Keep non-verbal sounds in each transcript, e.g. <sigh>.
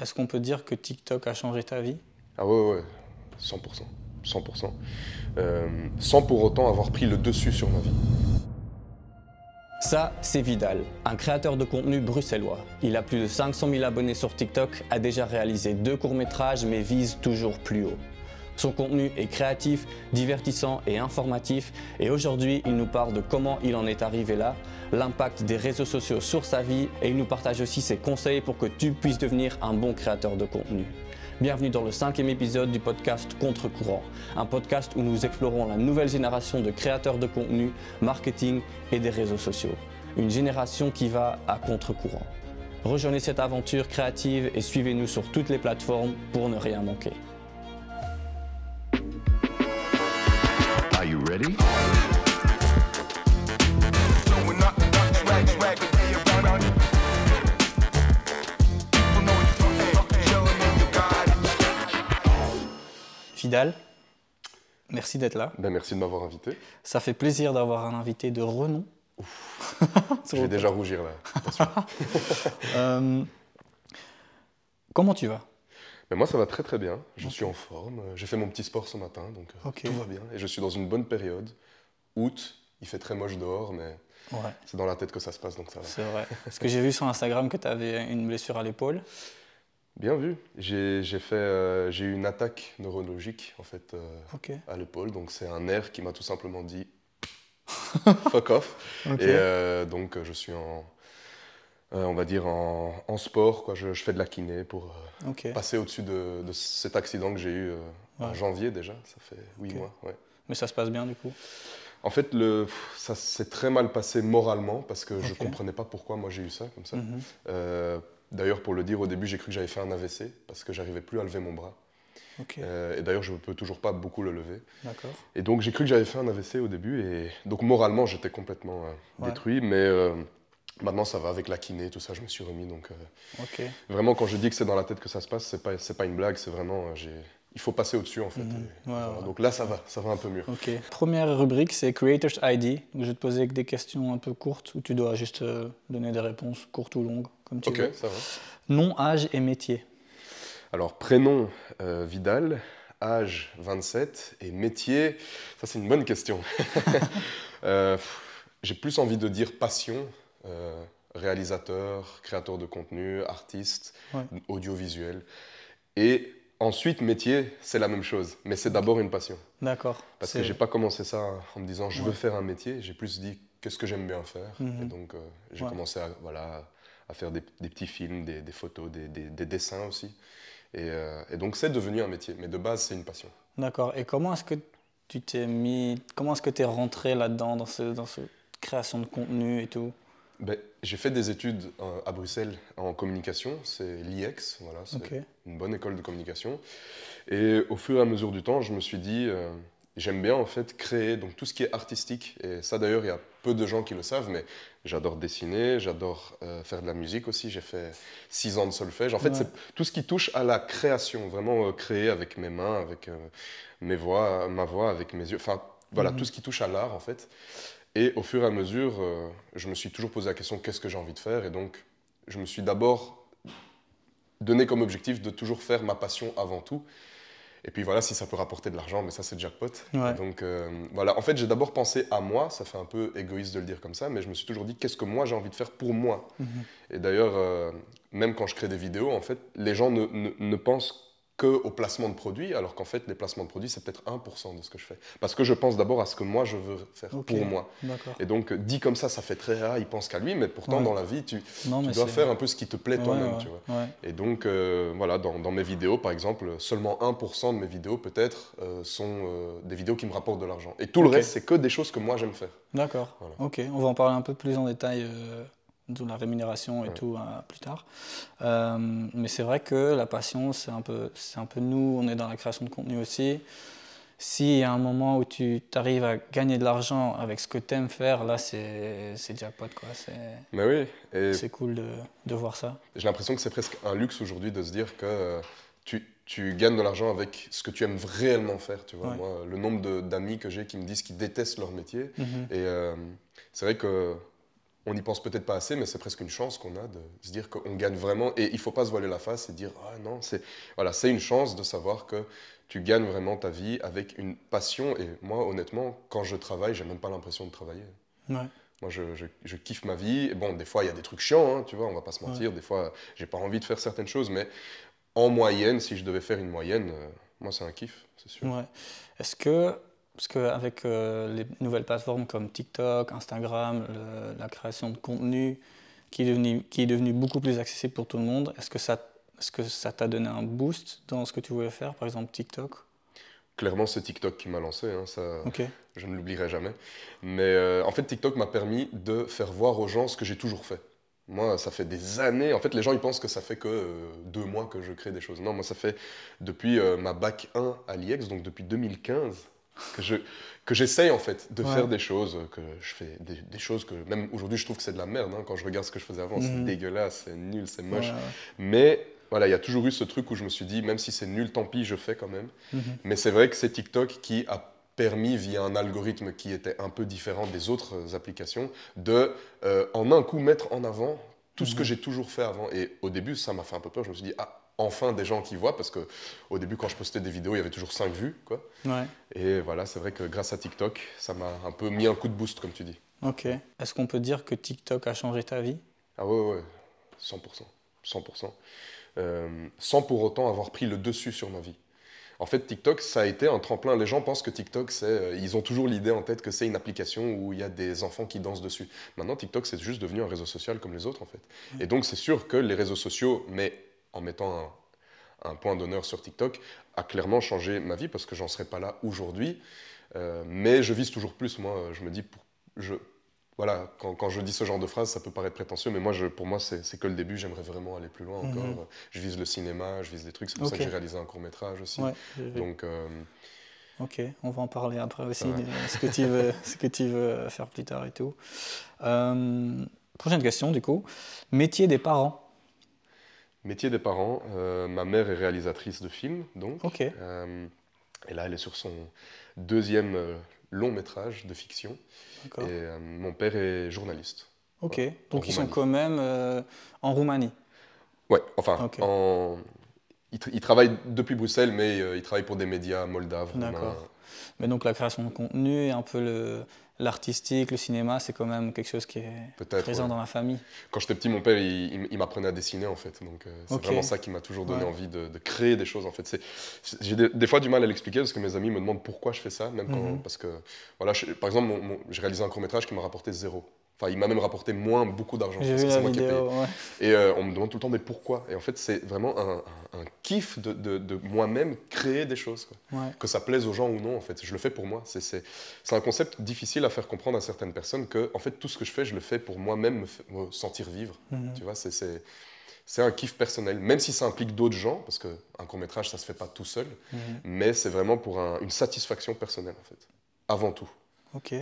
Est-ce qu'on peut dire que TikTok a changé ta vie? Ah ouais, ouais, 100%. 100%. Euh, sans pour autant avoir pris le dessus sur ma vie. Ça, c'est Vidal, un créateur de contenu bruxellois. Il a plus de 500 000 abonnés sur TikTok, a déjà réalisé deux courts-métrages, mais vise toujours plus haut. Son contenu est créatif, divertissant et informatif, et aujourd'hui, il nous parle de comment il en est arrivé là, l'impact des réseaux sociaux sur sa vie, et il nous partage aussi ses conseils pour que tu puisses devenir un bon créateur de contenu. Bienvenue dans le cinquième épisode du podcast Contre-courant, un podcast où nous explorons la nouvelle génération de créateurs de contenu, marketing et des réseaux sociaux. Une génération qui va à contre-courant. Rejoignez cette aventure créative et suivez-nous sur toutes les plateformes pour ne rien manquer. Ready? Vidal, merci d'être là. Ben, merci de m'avoir invité. Ça fait plaisir d'avoir un invité de renom. <laughs> Je vais déjà rougir là. <laughs> Euh, comment tu vas? Mais moi, ça va très très bien. Je suis en forme. J'ai fait mon petit sport ce matin, donc euh, Ok. tout va bien. Et je suis dans une bonne période. Août, il fait très moche dehors, mais Ouais, c'est dans la tête que ça se passe, donc ça va. c'est vrai. <laughs> Parce que j'ai vu sur Instagram que tu avais une blessure à l'épaule. Bien vu. J'ai fait, euh, j'ai eu une attaque neurologique en fait euh, à l'épaule, donc c'est un nerf qui m'a tout simplement dit <laughs> fuck off. Et euh, donc je suis en, on va dire en, en sport, quoi. Je, je fais de la kiné pour euh, passer au-dessus de, de cet accident que j'ai eu euh, en janvier déjà. Ça fait huit mois. Ouais. Mais ça se passe bien du coup? En fait, le, ça s'est très mal passé moralement parce que je Ok. comprenais pas pourquoi moi j'ai eu ça comme ça. Mhm. Euh, D'ailleurs, pour le dire, au début, j'ai cru que j'avais fait un AVC parce que j'arrivais plus à lever mon bras. Euh, et d'ailleurs, je ne peux toujours pas beaucoup le lever. Et donc, j'ai cru que j'avais fait un AVC au début. Et donc, moralement, j'étais complètement euh, Ouais. détruit. Mais euh, maintenant, ça va avec la kiné, tout ça, je me suis remis. Donc, euh, vraiment, quand je dis que c'est dans la tête que ça se passe, c'est pas, c'est pas une blague. C'est vraiment, euh, j'ai, il faut passer au-dessus, en fait. Mhm. Et Ouais, voilà. ouais. Donc là, ça va, ça va un peu mieux. Ok. Première rubrique, c'est Creators ID. Donc, je vais te poser des questions un peu courtes où tu dois juste euh, donner des réponses courtes ou longues, comme tu veux. ça va. Nom, âge et métier. Alors, prénom euh, Vidal, âge 27 et métier, ça c'est une bonne question. <laughs> J'ai plus envie de dire passion, euh, réalisateur, créateur de contenu, artiste, Ouais. audiovisuel. Et ensuite, métier, c'est la même chose, mais c'est d'abord une passion. D'accord. Parce que j'ai pas commencé ça en me disant je veux faire un métier, j'ai plus dit qu'est-ce que j'aime bien faire? Mhm. Et donc euh, j'ai Ouais. commencé à, voilà, à faire des, des petits films, des, des photos, des, des- des dessins aussi. Et, euh, et donc c'est devenu un métier, mais de base c'est une passion. D'accord. Et comment est-ce que tu t'es mis, comment est-ce que tu es rentré là-dedans, dans, ce, dans cette création de contenu et tout? Ben, j'ai fait des études euh, à Bruxelles en communication, c'est l'IEX, voilà, c'est une bonne école de communication. Et au fur et à mesure du temps, je me suis dit, euh, j'aime bien en fait créer donc tout ce qui est artistique. Et ça d'ailleurs, il y a peu de gens qui le savent, mais j'adore dessiner, j'adore euh, faire de la musique aussi. J'ai fait six ans de solfège. En fait, Ouais. c'est tout ce qui touche à la création, vraiment créer avec mes mains, avec mes voix, ma voix, avec mes yeux. Enfin, voilà, Mhm. tout ce qui touche à l'art en fait. Et au fur et à mesure, euh, je me suis toujours posé la question qu'est-ce que j'ai envie de faire? Et donc, je me suis d'abord donné comme objectif de toujours faire ma passion avant tout. Et puis voilà, si ça peut rapporter de l'argent, mais ça c'est jackpot. Ouais. Donc euh, voilà, en fait j'ai d'abord pensé à moi, ça fait un peu égoïste de le dire comme ça, mais je me suis toujours dit qu'est-ce que moi j'ai envie de faire pour moi? Mhm. Et d'ailleurs, euh, même quand je crée des vidéos, en fait, les gens ne, ne- ne pensent que au placement de produits, alors qu'en fait les placements de produits c'est peut-être 1% de ce que je fais. Parce que je pense d'abord à ce que moi je veux faire pour moi. Et donc dit comme ça, ça fait très rare, il pense qu'à lui, mais pourtant Ouais. dans la vie, tu, Non, tu dois faire un peu ce qui te plaît Ouais, toi-même, ouais, tu vois. ouais. Et donc, euh, voilà, dans, dans mes vidéos, par exemple, seulement 1% de mes vidéos, peut-être, euh, sont euh, des vidéos qui me rapportent de l'argent. Et tout le reste, c'est que des choses que moi, j'aime faire. D'accord. Voilà. Ok, on va en parler un peu plus en détail de la rémunération et Ouais. tout euh, plus tard. Euh, mais c'est vrai que la passion, c'est un peu, un peu nous. On est dans la création de contenu aussi. S'il y a un moment où tu arrives à gagner de l'argent avec ce que tu aimes faire, là, c'est jackpot. quoi. C'est Mais oui, et c'est cool de, de voir ça. j'ai l'impression que c'est presque un luxe aujourd'hui de se dire que euh, tu, tu gagnes de l'argent avec ce que tu aimes réellement faire. Tu vois. Ouais. Moi, le nombre d'amis que j'ai qui me disent qu'ils détestent leur métier. Mhm. Et euh, c'est vrai que on n'y pense peut-être pas assez, mais c'est presque une chance qu'on a de se dire qu'on gagne vraiment. Et il faut pas se voiler la face et dire ah non, c'est voilà, c'est une chance de savoir que tu gagnes vraiment ta vie avec une passion. Et moi, honnêtement, quand je travaille, j'ai même pas l'impression de travailler. Ouais. Moi, je, je- je kiffe ma vie. Et bon, des fois, il y a des trucs chiants, hein, tu vois, on va pas se mentir. Des fois, j'ai pas envie de faire certaines choses, mais en moyenne, si je devais faire une moyenne, euh, moi, c'est un kiff, c'est sûr. Ouais. Est-ce que, parce qu'avec les nouvelles plateformes comme TikTok, Instagram, le- la création de contenu qui est devenu, qui est devenu beaucoup plus accessible pour tout le monde, est-ce que ça est-ce que ça t'a donné un boost dans ce que tu voulais faire, par exemple TikTok? Clairement, c'est TikTok qui m'a lancé, hein, ça, je ne l'oublierai jamais. Mais euh, en fait, TikTok m'a permis de faire voir aux gens ce que j'ai toujours fait. Moi, ça fait des années. En fait, les gens, ils pensent que ça fait que euh, deux mois que je crée des choses. Non, moi, ça fait depuis euh, ma bac 1 à l'IEX, donc depuis 2015, que je que j'essaye en fait de Ouais. faire des choses, que je fais des, des choses que même aujourd'hui, je trouve que c'est de la merde. hein. quand je regarde ce que je faisais avant, c'est Mhm. dégueulasse, c'est nul, c'est moche. Ouais, ouais. Mais voilà, il y a toujours eu ce truc où je me suis dit, même si c'est nul, tant pis, je fais quand même. Mhm. Mais c'est vrai que c'est TikTok qui a permis, via un algorithme qui était un peu différent des autres euh, applications, de euh, en un coup mettre en avant tout ce que Mhm. j'ai toujours fait avant. Et au début, ça m'a fait un peu peur. Je me suis dit, ah, enfin des gens qui voient, parce que au début, quand je postais des vidéos, il y avait toujours 5 vues. Quoi. Ouais. Et voilà, c'est vrai que grâce à TikTok, ça m'a un peu mis un coup de boost, comme tu dis. Ok. Est-ce qu'on peut dire que TikTok a changé ta vie? Ah ouais, ouais, 100%. 100%. Euh, sans pour autant avoir pris le dessus sur ma vie. En fait, TikTok, ça a été un tremplin. Les gens pensent que TikTok, c'est. euh, Ils ont toujours l'idée en tête que c'est une application où il y a des enfants qui dansent dessus. Maintenant, TikTok, c'est juste devenu un réseau social comme les autres, en fait. Et donc, c'est sûr que les réseaux sociaux, mais en mettant un, un point d'honneur sur TikTok, a clairement changé ma vie parce que j'en serais pas là aujourd'hui. Euh, mais je vise toujours plus. Moi, je me dis, pour, je, voilà, quand, quand je dis ce genre de phrase, ça peut paraître prétentieux, mais moi, je, pour moi, c'est que le début. J'aimerais vraiment aller plus loin Mhm. encore. Je vise le cinéma, je vise des trucs. C'est pour ça que j'ai réalisé un court métrage aussi. Ouais. Donc, euh, Ok, on va en parler après aussi, Ouais. de ce que tu veux, <laughs> ce que tu veux faire plus tard et tout. Euh, prochaine question, du coup. Métier des parents. Métier des parents. euh, ma mère est réalisatrice de films, donc. Ok. Euh, et là, elle est sur son deuxième euh, long métrage de fiction. Et mon père est journaliste. Ok. Donc ils sont quand même en Roumanie. Ouais, enfin, en... il, tra- il travaille depuis Bruxelles, mais euh, il travaille pour des médias moldaves. D'accord. Mais donc la création de contenu et un peu le l'artistique, le cinéma, c'est quand même quelque chose qui est présent ouais. dans la famille. Quand j'étais petit, mon père, il, il- il m'apprenait à dessiner, en fait. Donc, euh, c'est vraiment ça qui m'a toujours donné Ouais. envie de, de créer des choses, en fait. J'ai des, des fois du mal à l'expliquer parce que mes amis me demandent pourquoi je fais ça, même quand... Mhm. Parce que, voilà, je- par exemple, mon- mon- j'ai réalisé un court-métrage qui m'a rapporté zéro. Enfin, il m'a même rapporté moins, beaucoup d'argent. J'ai parce vu que la c'est moi qui ai payé. vidéo. ouais. Et euh, on me demande tout le temps, mais pourquoi? Et en fait, c'est vraiment un, un- un kiff de, de- de moi-même créer des choses. quoi. Ouais. Que ça plaise aux gens ou non, en fait. Je le fais pour moi. C'est- un concept difficile à faire comprendre à certaines personnes que, en fait, tout ce que je fais, je le fais pour moi-même me, sentir vivre. Mhm. Tu vois, c'est- un kiff personnel, même si ça implique d'autres gens, parce qu'un court-métrage, ça se fait pas tout seul, Mhm. mais c'est vraiment pour un- une satisfaction personnelle, en fait. Avant tout. Ok.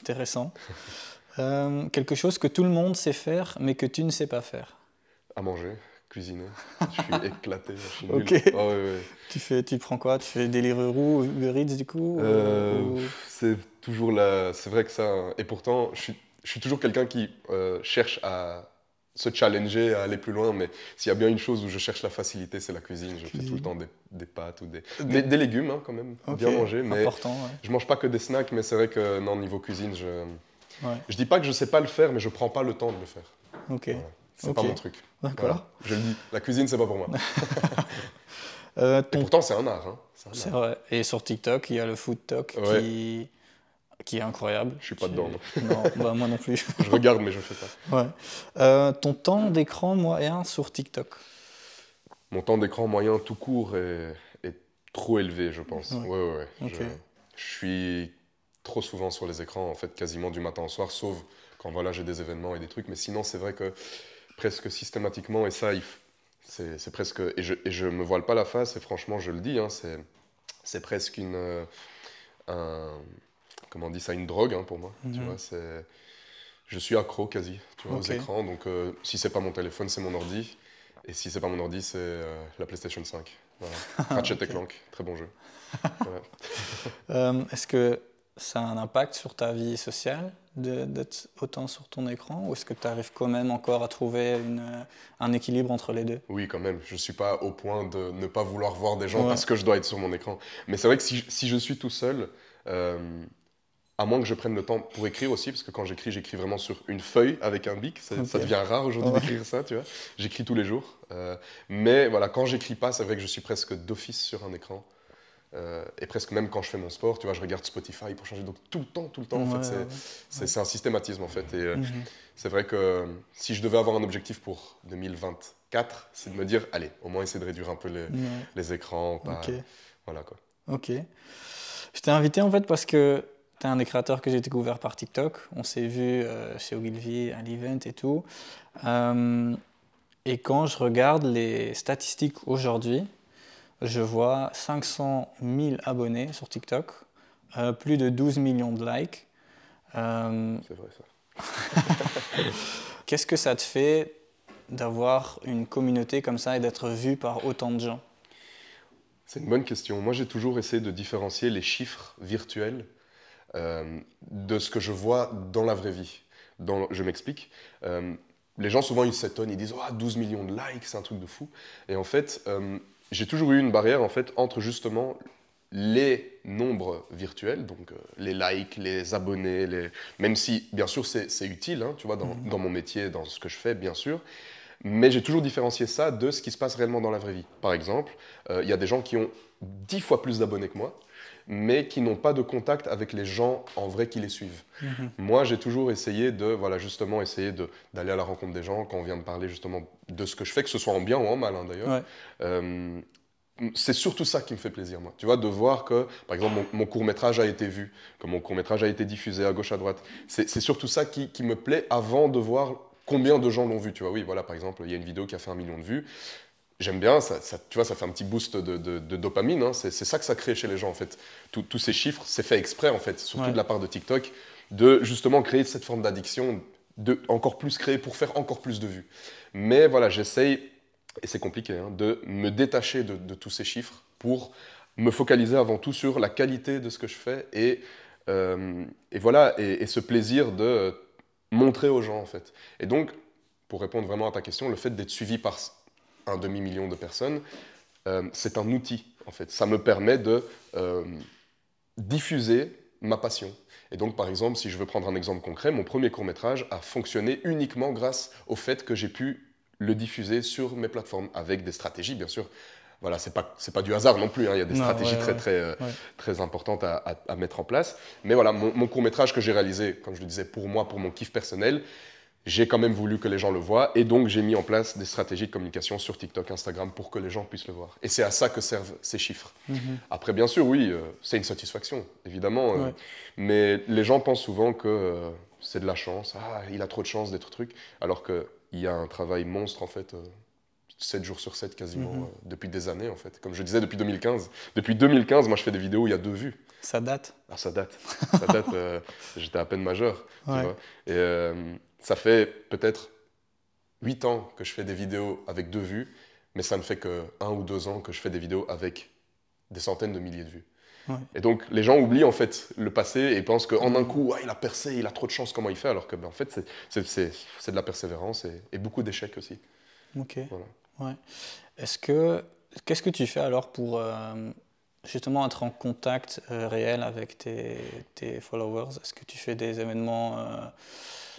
Intéressant. <laughs> Euh, quelque chose que tout le monde sait faire, mais que tu ne sais pas faire. À manger, cuisiner. <laughs> Je suis éclaté, je suis nul. Ok. Ah ouais, ouais. Tu fais, tu prends quoi? Tu fais Deliveroo ou Uber Eats du coup Euh, ou- C'est toujours la. C'est vrai que ça. hein. Et pourtant, je suis, je suis toujours quelqu'un qui euh, cherche à se challenger, à aller plus loin. Mais s'il y a bien une chose où je cherche la facilité, c'est la cuisine. Je fais tout le temps des, des pâtes ou des, Des- des, des légumes hein, quand même, bien manger. Mais Important, ouais. je mange pas que des snacks. Mais c'est vrai que non, niveau cuisine, je. Ouais. Je dis pas que je sais pas le faire, mais je prends pas le temps de le faire. Ok, Voilà. C'est pas mon truc. d'accord. Voilà. Je le dis. La cuisine, c'est pas pour moi. <laughs> Euh, Et pourtant, c'est un art. Hein. C'est vrai. Et sur TikTok, il y a le food talk Ouais. qui... qui est incroyable. Je suis pas Qui- dedans, Non, bah, moi non plus. <laughs> Je regarde, mais je fais pas. Ouais. Euh, ton temps d'écran moyen sur TikTok? Mon temps d'écran moyen tout court est, est trop élevé, je pense. Ouais. Ouais, ouais, ouais. Ok. Je, je suis trop souvent sur les écrans, en fait, quasiment du matin au soir, sauf quand voilà, j'ai des événements et des trucs. Mais sinon, c'est vrai que presque systématiquement, et ça, c'est presque. Et je, et je me voile pas la face, et franchement, je le dis, hein, c'est presque une. euh, un- comment on dit ça Une drogue hein, pour moi. Tu Mhm. vois, c'est. Je suis accro quasi tu vois, aux écrans, donc euh, si c'est pas mon téléphone, c'est mon ordi. Et si c'est pas mon ordi, c'est euh, la PlayStation 5. Voilà. <laughs> Ratchet Ok. et Clank, très bon jeu. <laughs> Voilà. Euh, Est-ce que ça a un impact sur ta vie sociale d'être autant sur ton écran ou est-ce que tu arrives quand même encore à trouver une, euh, un équilibre entre les deux? Oui, quand même. Je ne suis pas au point de ne pas vouloir voir des gens Ouais. parce que je dois être sur mon écran. Mais c'est vrai que si, je- si je suis tout seul, euh, à moins que je prenne le temps pour écrire aussi, parce que quand j'écris, j'écris vraiment sur une feuille avec un bic. Ça, devient rare aujourd'hui Ouais. d'écrire ça, tu vois. J'écris tous les jours. Euh, mais voilà, quand j'écris pas, c'est vrai que je suis presque d'office sur un écran. Euh, et presque même quand je fais mon sport, tu vois, je regarde Spotify pour changer. Donc tout le temps, tout le temps, en Ouais, fait, c'est- ouais, un systématisme, en fait. Et euh, Mhm. c'est vrai que euh, si je devais avoir un objectif pour 2024, c'est de me dire, allez, au moins essayer de réduire un peu les, écrans. Pas. Voilà quoi. Ok. Je t'ai invité en fait parce que tu es un des créateurs que j'ai découvert par TikTok. On s'est vu euh, chez Ogilvy à l'event et tout. Euh, et quand je regarde les statistiques aujourd'hui, je vois 500 000 abonnés sur TikTok, euh, plus de 12 millions de likes. Euh, C'est vrai ça. <laughs> Qu'est-ce que ça te fait d'avoir une communauté comme ça et d'être vu par autant de gens? C'est une bonne question. Moi, j'ai toujours essayé de différencier les chiffres virtuels euh, de ce que je vois dans la vraie vie. Dans, je m'explique. Les gens, souvent, ils s'étonnent, ils disent oh, 12 millions de likes, c'est un truc de fou. Et en fait, euh, j'ai toujours eu une barrière en fait, entre justement les nombres virtuels, donc euh, les likes, les abonnés, les... même si, bien sûr, c'est utile, hein, tu vois, dans, dans mon métier, dans ce que je fais, bien sûr. Mais j'ai toujours différencié ça de ce qui se passe réellement dans la vraie vie. Par exemple, euh, il y a des gens qui ont dix fois plus d'abonnés que moi, mais qui n'ont pas de contact avec les gens en vrai qui les suivent. Moi, j'ai toujours essayé de, voilà, justement, essayer d'aller à la rencontre des gens quand on vient de parler justement de ce que je fais, que ce soit en bien ou en mal hein, d'ailleurs. Ouais. Euh, c'est surtout ça qui me fait plaisir, moi. Tu vois, de voir que, par exemple, mon, mon court-métrage a été vu, que mon court-métrage a été diffusé à gauche, à droite. C'est c'est surtout ça qui, qui me plaît avant de voir combien de gens l'ont vu. Tu vois, oui, voilà, par exemple, il y a une vidéo qui a fait un million de vues. J'aime bien, ça, ça- tu vois, ça fait un petit boost de, de- de dopamine. hein. C'est ça que ça crée chez les gens, en fait. Tous- tous ces chiffres, c'est fait exprès, en fait, surtout Ouais. de la part de TikTok, de justement créer cette forme d'addiction, de encore plus créer pour faire encore plus de vues. Mais voilà, j'essaye, et c'est compliqué, hein, de me détacher de, de tous ces chiffres pour me focaliser avant tout sur la qualité de ce que je fais et, euh, et voilà, et, et ce plaisir de montrer aux gens, en fait. Et donc, pour répondre vraiment à ta question, le fait d'être suivi par un demi-million de personnes, euh, c'est un outil, en fait. Ça me permet de euh, diffuser ma passion. Et donc, par exemple, si je veux prendre un exemple concret, mon premier court-métrage a fonctionné uniquement grâce au fait que j'ai pu le diffuser sur mes plateformes, avec des stratégies, bien sûr. Voilà, c'est pas, c'est pas du hasard non plus, hein. il y a des Non, stratégies ouais, très, ouais. très, euh, Ouais. très importantes à, à- à mettre en place. Mais voilà, mon, mon court-métrage que j'ai réalisé, comme je le disais, pour moi, pour mon kiff personnel, j'ai quand même voulu que les gens le voient, et donc j'ai mis en place des stratégies de communication sur TikTok, Instagram, pour que les gens puissent le voir. Et c'est à ça que servent ces chiffres. Mhm. Après, bien sûr, oui, euh, c'est une satisfaction, évidemment. euh, mais les gens pensent souvent que euh, c'est de la chance. Ah, il a trop de chance d'être truc. Alors qu'il y a un travail monstre, en fait, euh, 7 jours sur 7 quasiment, Mhm. depuis des années, en fait. Comme je disais, depuis 2015. Depuis 2015, moi, je fais des vidéos où il y a deux vues. Ça date? Ah, ça date. Ça date. <laughs> J'étais à peine majeur. tu Ouais. vois. Et ça fait peut-être 8 ans que je fais des vidéos avec deux vues, mais ça ne fait que un ou deux ans que je fais des vidéos avec des centaines de milliers de vues. Ouais. Et donc, les gens oublient en fait le passé et pensent qu'en un coup, ah, il a percé, il a trop de chance, comment il fait Alors que, ben, en fait, c'est- de la persévérance et, et beaucoup d'échecs aussi. Ok. Voilà. Ouais. Est-ce que qu'est-ce que tu fais alors pour euh, justement être en contact euh, réel avec tes, tes followers? Est-ce que tu fais des événements, euh,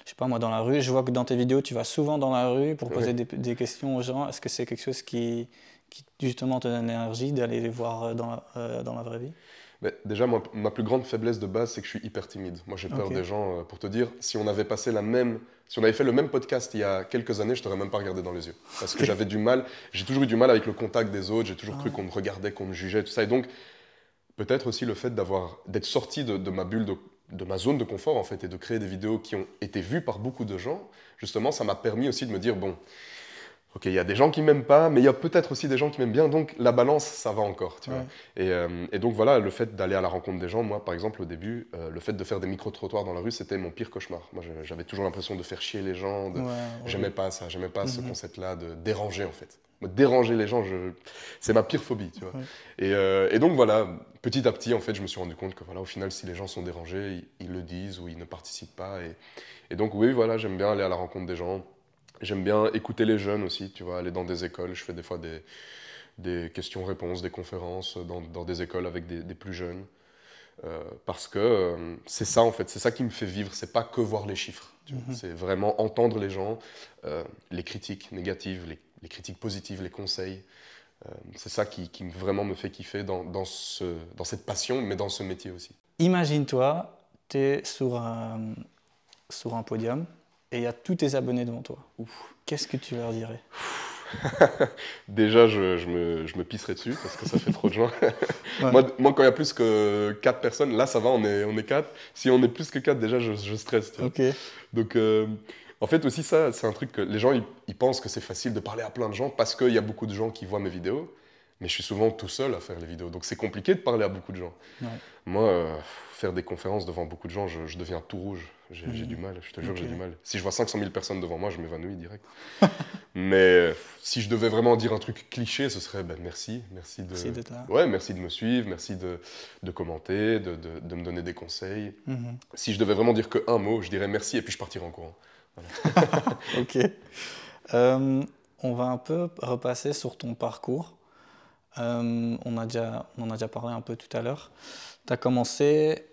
je sais pas moi, dans la rue Je vois que dans tes vidéos, tu vas souvent dans la rue pour poser Ouais. des, des questions aux gens. Est-ce que c'est quelque chose qui, qui justement te donne l'énergie d'aller les voir euh, dans la, euh, dans la vraie vie? Mais déjà, moi, ma plus grande faiblesse de base, c'est que je suis hyper timide. Moi, j'ai peur des gens. euh, pour te dire, si on avait passé la même, si on avait fait le même podcast il y a quelques années, je t'aurais même pas regardé dans les yeux, parce que j'avais du mal. J'ai toujours eu du mal avec le contact des autres. J'ai toujours Ah cru ouais. qu'on me regardait, qu'on me jugeait, tout ça. Et donc, peut-être aussi le fait d'avoir, d'être sorti de, de ma bulle de de ma zone de confort en fait et de créer des vidéos qui ont été vues par beaucoup de gens, justement, ça m'a permis aussi de me dire bon, ok, il y a des gens qui m'aiment pas, mais il y a peut-être aussi des gens qui m'aiment bien, donc la balance, ça va encore, tu Ouais. vois. Et, euh, et donc voilà, le fait d'aller à la rencontre des gens, moi par exemple au début, euh, le fait de faire des micro-trottoirs dans la rue, c'était mon pire cauchemar. Moi j'avais toujours l'impression de faire chier les gens, de... Ouais, ouais. j'aimais pas ça, j'aimais pas ce Mhm. concept-là de déranger en fait. Déranger les gens, je... c'est ma pire phobie, tu vois. Et, euh, et donc voilà, petit à petit, en fait, je me suis rendu compte que voilà, au final, si les gens sont dérangés, ils, ils le disent ou ils ne participent pas. Et, et donc oui, voilà, j'aime bien aller à la rencontre des gens. J'aime bien écouter les jeunes aussi, tu vois, aller dans des écoles. Je fais des fois des, des questions-réponses, des conférences dans, dans des écoles avec des, des plus jeunes. Euh, parce que euh, c'est ça en fait, c'est ça qui me fait vivre, c'est pas que voir les chiffres, vois. c'est vraiment entendre les gens, euh, les critiques négatives, les, les critiques positives, les conseils. Euh, c'est ça qui, qui vraiment me fait kiffer dans, dans, ce, dans cette passion, mais dans ce métier aussi. Imagine-toi, tu es sur un, sur un podium et il y a tous tes abonnés devant toi. Qu'est-ce que tu leur dirais? <laughs> Déjà, je, je me, je me pisserai dessus parce que ça fait trop de gens. <laughs> Ouais. moi, moi, quand il y a plus que 4 personnes, là ça va, on est, on est 4. Si on est plus que 4, déjà je, je stresse. tu vois. Ok. Donc, euh, en fait, aussi, ça, c'est un truc que les gens, ils, ils pensent que c'est facile de parler à plein de gens parce qu'il y a beaucoup de gens qui voient mes vidéos. Mais je suis souvent tout seul à faire les vidéos. Donc, c'est compliqué de parler à beaucoup de gens. Ouais. Moi, euh, faire des conférences devant beaucoup de gens, je, je deviens tout rouge. J'ai Mhm. du mal, je te jure, j'ai du mal. Si je vois 500 000 personnes devant moi, je m'évanouis direct. <laughs> Mais euh, si je devais vraiment dire un truc cliché, ce serait ben, merci. Merci de, Merci d'être là. ouais, merci de me suivre, merci de, de commenter, de, de- de me donner des conseils. Mhm. Si je devais vraiment dire que un mot, je dirais merci et puis je partirais en courant. <laughs> Ok. Euh, on va un peu repasser sur ton parcours. Euh, on, a déjà, on en a déjà parlé un peu tout à l'heure. Tu as commencé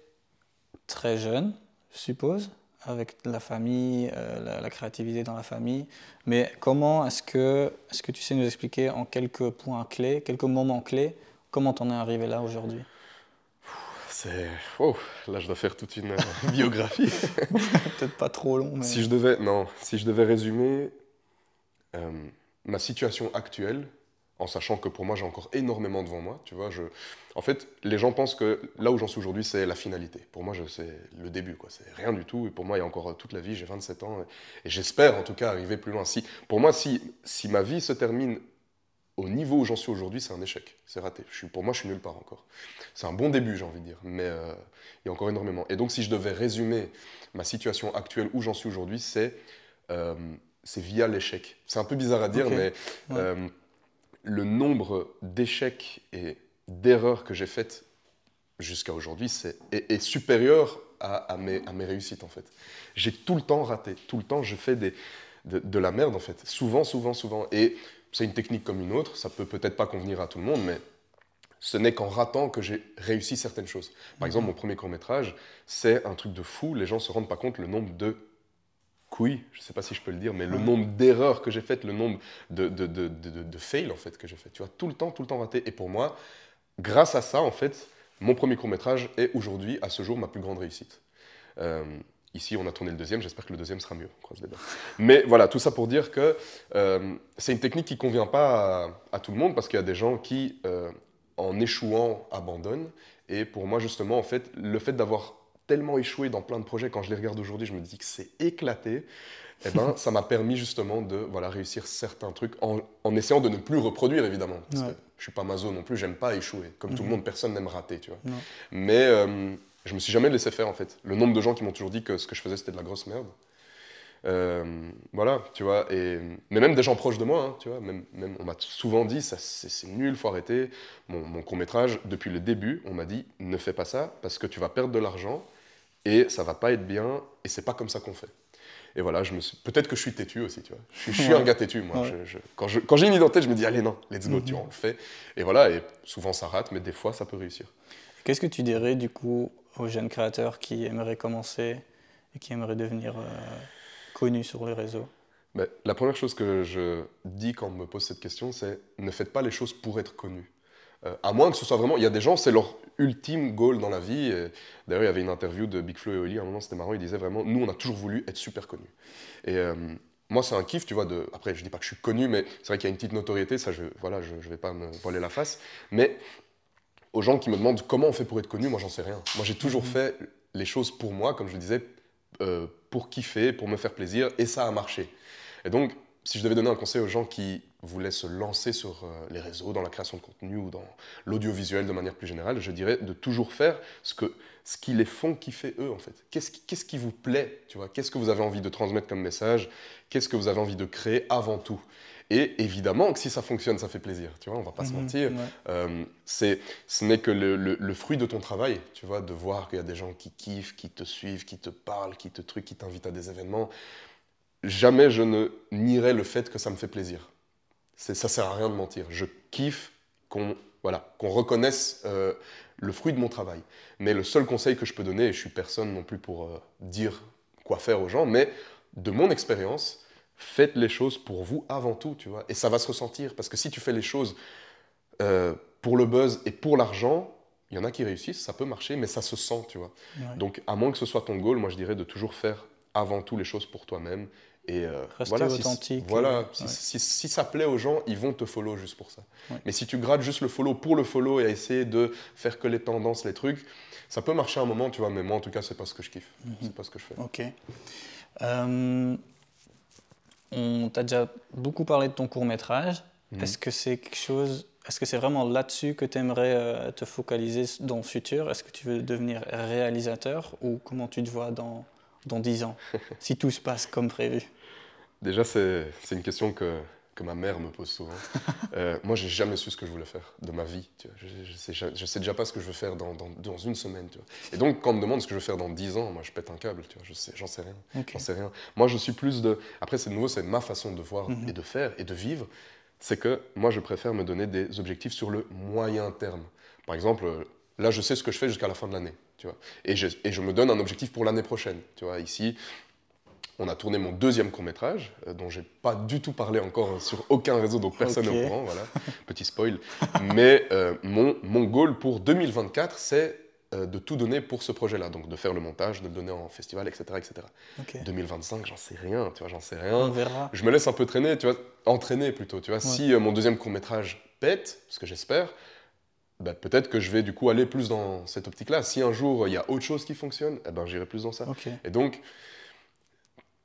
très jeune, je suppose, avec la famille, euh, la, la créativité dans la famille. Mais comment est-ce que, est que tu sais nous expliquer en quelques points clés, quelques moments clés, comment tu en es arrivé là aujourd'hui? C'est. Oh, là, je dois faire toute une euh, <laughs> biographie. <laughs> Peut-être pas trop long, mais... Si je devais, non, si je devais résumer euh, ma situation actuelle, en sachant que pour moi j'ai encore énormément devant moi, tu vois, je, en fait, les gens pensent que là où j'en suis aujourd'hui, c'est la finalité. Pour moi, c'est le début, quoi. C'est rien du tout. Et pour moi, il y a encore toute la vie. J'ai 27 ans et, et j'espère, en tout cas, arriver plus loin. Si, pour moi, si, si ma vie se termine au niveau où j'en suis aujourd'hui, c'est un échec. C'est raté. Je suis, pour moi, je suis nulle part encore. C'est un bon début, j'ai envie de dire, mais euh, il y a encore énormément. Et donc, si je devais résumer ma situation actuelle où j'en suis aujourd'hui, c'est euh, via l'échec. C'est un peu bizarre à dire, mais euh, le nombre d'échecs et d'erreurs que j'ai faites jusqu'à aujourd'hui c'est- est, est supérieur à, à mes, à mes réussites, en fait. J'ai tout le temps raté. Tout le temps, je fais des, de, de la merde, en fait. Souvent, souvent, souvent. Et c'est une technique comme une autre. Ça peut peut-être pas convenir à tout le monde, mais ce n'est qu'en ratant que j'ai réussi certaines choses. Par exemple, mon premier court-métrage, c'est un truc de fou. Les gens se rendent pas compte le nombre de couilles, je sais pas si je peux le dire, mais le nombre d'erreurs que j'ai faites, le nombre de, de, de, de, fails, en fait, que j'ai fait. Tu vois, tout le temps, tout le temps raté. Et pour moi, grâce à ça, en fait, mon premier court-métrage est aujourd'hui, à ce jour, ma plus grande réussite. Euh, ici, on a tourné le deuxième, j'espère que le deuxième sera mieux. on croise les doigts. Mais voilà, tout ça pour dire que euh, c'est une technique qui convient pas à, à tout le monde parce qu'il y a des gens qui, euh, en échouant, abandonnent. Et pour moi, justement, en fait, le fait d'avoir tellement échoué dans plein de projets, quand je les regarde aujourd'hui, je me dis que c'est éclaté. Eh ben, <laughs> ça m'a permis justement de voilà, réussir certains trucs en, en essayant de ne plus reproduire, évidemment. Parce Ouais. que je suis pas maso non plus, j'aime pas échouer. Comme tout le Mhm. monde, personne n'aime rater, tu vois. Non. Mais euh, je me suis jamais laissé faire, en fait. Le nombre de gens qui m'ont toujours dit que ce que je faisais, c'était de la grosse merde. Euh, voilà, tu vois. Et, mais même des gens proches de moi, hein, tu vois. Même, même, on m'a souvent dit, ça, c'est nul, faut arrêter. Mon, mon court-métrage, depuis le début, on m'a dit, ne fais pas ça parce que tu vas perdre de l'argent et ça va pas être bien et c'est pas comme ça qu'on fait. Et voilà, je me suis... peut-être que je suis têtu aussi, tu vois. Je suis, je suis Ouais. un gars têtu, moi. Ouais. Je- je- Quand je- quand j'ai une idée en tête, je me dis, allez, non, let's go, Mhm. tu vois, on le fait. Et voilà, et souvent ça rate, mais des fois ça peut réussir. Qu'est-ce que tu dirais du coup aux jeunes créateurs qui aimeraient commencer et qui aimeraient devenir euh, connus sur les réseaux? Mais la première chose que je dis quand on me pose cette question, c'est ne faites pas les choses pour être connu. Euh, à moins que ce soit vraiment. Il y a des gens, c'est leur ultime goal dans la vie. D'ailleurs, il y avait une interview de Big Flo et Oli, à un moment, c'était marrant, il disait vraiment Nous, on a toujours voulu être super connus. Et euh, moi, c'est un kiff, tu vois. Après, je dis pas que je suis connu, mais c'est vrai qu'il y a une petite notoriété, ça, je voilà, je, vais pas me voiler la face. Mais aux gens qui me demandent comment on fait pour être connu, moi, j'en sais rien. Moi, j'ai toujours fait les choses pour moi, comme je le disais, euh, pour kiffer, pour me faire plaisir, et ça a marché. Et donc, si je devais donner un conseil aux gens qui voulaient se lancer sur euh, les réseaux, dans la création de contenu ou dans l'audiovisuel de manière plus générale, je dirais de toujours faire ce, que, ce qui les font kiffer eux, en fait. Qu'est-ce qui, qu'est-ce qui vous plaît, tu vois? Qu'est-ce que vous avez envie de transmettre comme message? Qu'est-ce que vous avez envie de créer avant tout? Et évidemment que si ça fonctionne, ça fait plaisir, tu vois, on va pas se Mhm, mentir. ouais. Euh, c'est, ce n'est que le, le- le fruit de ton travail, tu vois, de voir qu'il y a des gens qui kiffent, qui te suivent, qui te parlent, qui te truquent, qui t'invitent à des événements. Jamais je ne nierai le fait que ça me fait plaisir. C'est, ça sert à rien de mentir. Je kiffe qu'on, voilà, qu'on reconnaisse euh, le fruit de mon travail. Mais le seul conseil que je peux donner, et je suis personne non plus pour euh, dire quoi faire aux gens, mais de mon expérience, faites les choses pour vous avant tout, tu vois. Et ça va se ressentir, parce que si tu fais les choses euh, pour le buzz et pour l'argent, il y en a qui réussissent, ça peut marcher, mais ça se sent, tu vois. Ouais. Donc, à moins que ce soit ton goal, moi je dirais de toujours faire avant tout les choses pour toi-même. Et euh, Rester voilà, si- authentique, voilà, si, ouais. si- si ça plaît aux gens, ils vont te follow juste pour ça. Ouais. Mais si tu grattes juste le follow pour le follow et à essayer de faire que les tendances, les trucs, ça peut marcher un moment, tu vois, mais moi en tout cas, c'est pas ce que je kiffe. Mhm. C'est pas ce que je fais. Ok. Euh, on t'a déjà beaucoup parlé de ton court métrage. Mhm. Est-ce que c'est quelque chose Est-ce que c'est vraiment là-dessus que tu aimerais te focaliser dans le futur? Est-ce que tu veux devenir réalisateur ou comment tu te vois dans, dans 10 ans? <laughs> Si tout se passe comme prévu. Déjà, c'est une question que, que ma mère me pose souvent. <laughs> Euh, moi, j'ai jamais su ce que je voulais faire de ma vie. Tu vois. Je, je, sais, je sais déjà pas ce que je veux faire dans, dans, dans une semaine. Tu vois. Et donc, quand on me demande ce que je veux faire dans 10 ans, moi, je pète un câble. Tu vois. Je sais, j'en sais rien. J'en sais rien. Moi, je suis plus de. Après, c'est de nouveau, c'est ma façon de voir Mhm. et de faire et de vivre. C'est que moi, je préfère me donner des objectifs sur le moyen terme. Par exemple, là, je sais ce que je fais jusqu'à la fin de l'année. Tu vois. Et, je, et je me donne un objectif pour l'année prochaine. Tu vois. Ici, on a tourné mon deuxième court métrage, euh, dont j'ai pas du tout parlé encore sur aucun réseau, donc personne n'est Ok. au courant. Voilà, <laughs> petit spoil. Mais euh, mon, mon goal pour 2024, c'est euh, de tout donner pour ce projet-là, donc de faire le montage, de le donner en festival, etc., etc. Ok. 2025, j'en sais rien, tu vois, j'en sais On rien. verra. Je me laisse un peu traîner, tu vois, entraîner plutôt, tu vois. Si euh, mon deuxième court métrage pète, ce que j'espère, bah, peut-être que je vais du coup aller plus dans cette optique-là. Si un jour il y a autre chose qui fonctionne, eh ben j'irai plus dans ça. Et donc,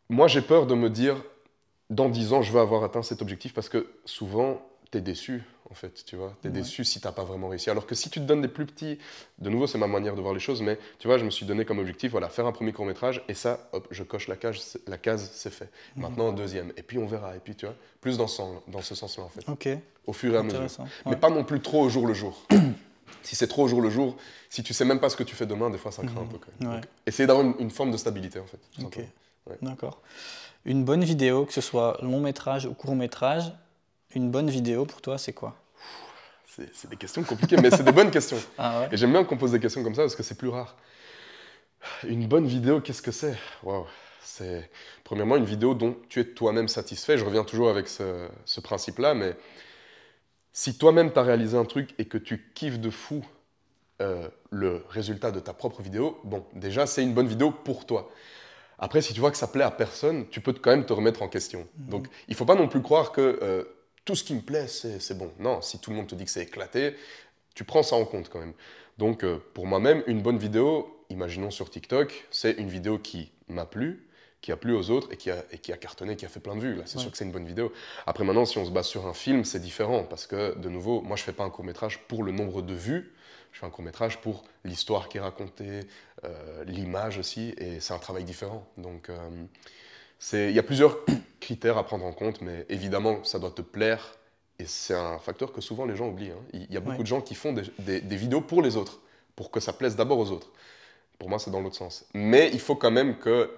moi, j'ai peur de me dire, dans 10 ans, je vais avoir atteint cet objectif parce que souvent, tu es déçu, en fait, tu vois. Tu es Ouais. déçu si tu pas vraiment réussi. Alors que si tu te donnes des plus petits, de nouveau, c'est ma manière de voir les choses, mais tu vois, je me suis donné comme objectif, voilà, faire un premier court-métrage, et ça, hop, je coche la case, c'est- la case, c'est fait. Mhm. Maintenant, un deuxième, et puis on verra, et puis tu vois, plus dans ce, sens- dans ce sens-là, en fait, Ok. au fur et à mesure. Intéressant. Mais Ouais. pas non plus trop au jour le jour. <clears throat> si c'est trop au jour le jour, si tu sais même pas ce que tu fais demain, des fois, ça craint un peu quand même. Ouais. Donc, essayer d'avoir une, une forme de stabilité, en fait. Ok. Ouais. D'accord. Une bonne vidéo, que ce soit long métrage ou court métrage, une bonne vidéo pour toi, c'est quoi? C'est des questions compliquées, mais c'est des bonnes questions. <laughs> Ah ouais Et j'aime bien qu'on pose des questions comme ça parce que c'est plus rare. Une bonne vidéo, qu'est-ce que c'est? Waouh C'est premièrement une vidéo dont tu es toi-même satisfait. Je reviens toujours avec ce, ce principe-là, mais si toi-même tu as réalisé un truc et que tu kiffes de fou euh, le résultat de ta propre vidéo, bon, déjà c'est une bonne vidéo pour toi. Après, si tu vois que ça plaît à personne, tu peux quand même te remettre en question. Donc, il faut pas non plus croire que euh, tout ce qui me plaît, c'est bon. Non, si tout le monde te dit que c'est éclaté, tu prends ça en compte quand même. Donc, euh, pour moi-même, une bonne vidéo, imaginons sur TikTok, c'est une vidéo qui m'a plu, qui a plu aux autres et qui a, et qui a cartonné, qui a fait plein de vues. Là, c'est Ouais. sûr que c'est une bonne vidéo. Après, maintenant, si on se base sur un film, c'est différent parce que, de nouveau, moi, je fais pas un court-métrage pour le nombre de vues. Je fais un court-métrage pour l'histoire qui est racontée, euh, l'image aussi, et c'est un travail différent. Donc, euh, il y a plusieurs <clears throat> critères à prendre en compte, mais évidemment, ça doit te plaire. Et c'est un facteur que souvent les gens oublient. hein. Il y a beaucoup Ouais. de gens qui font des, des- des vidéos pour les autres, pour que ça plaise d'abord aux autres. Pour moi, c'est dans l'autre sens. Mais il faut quand même que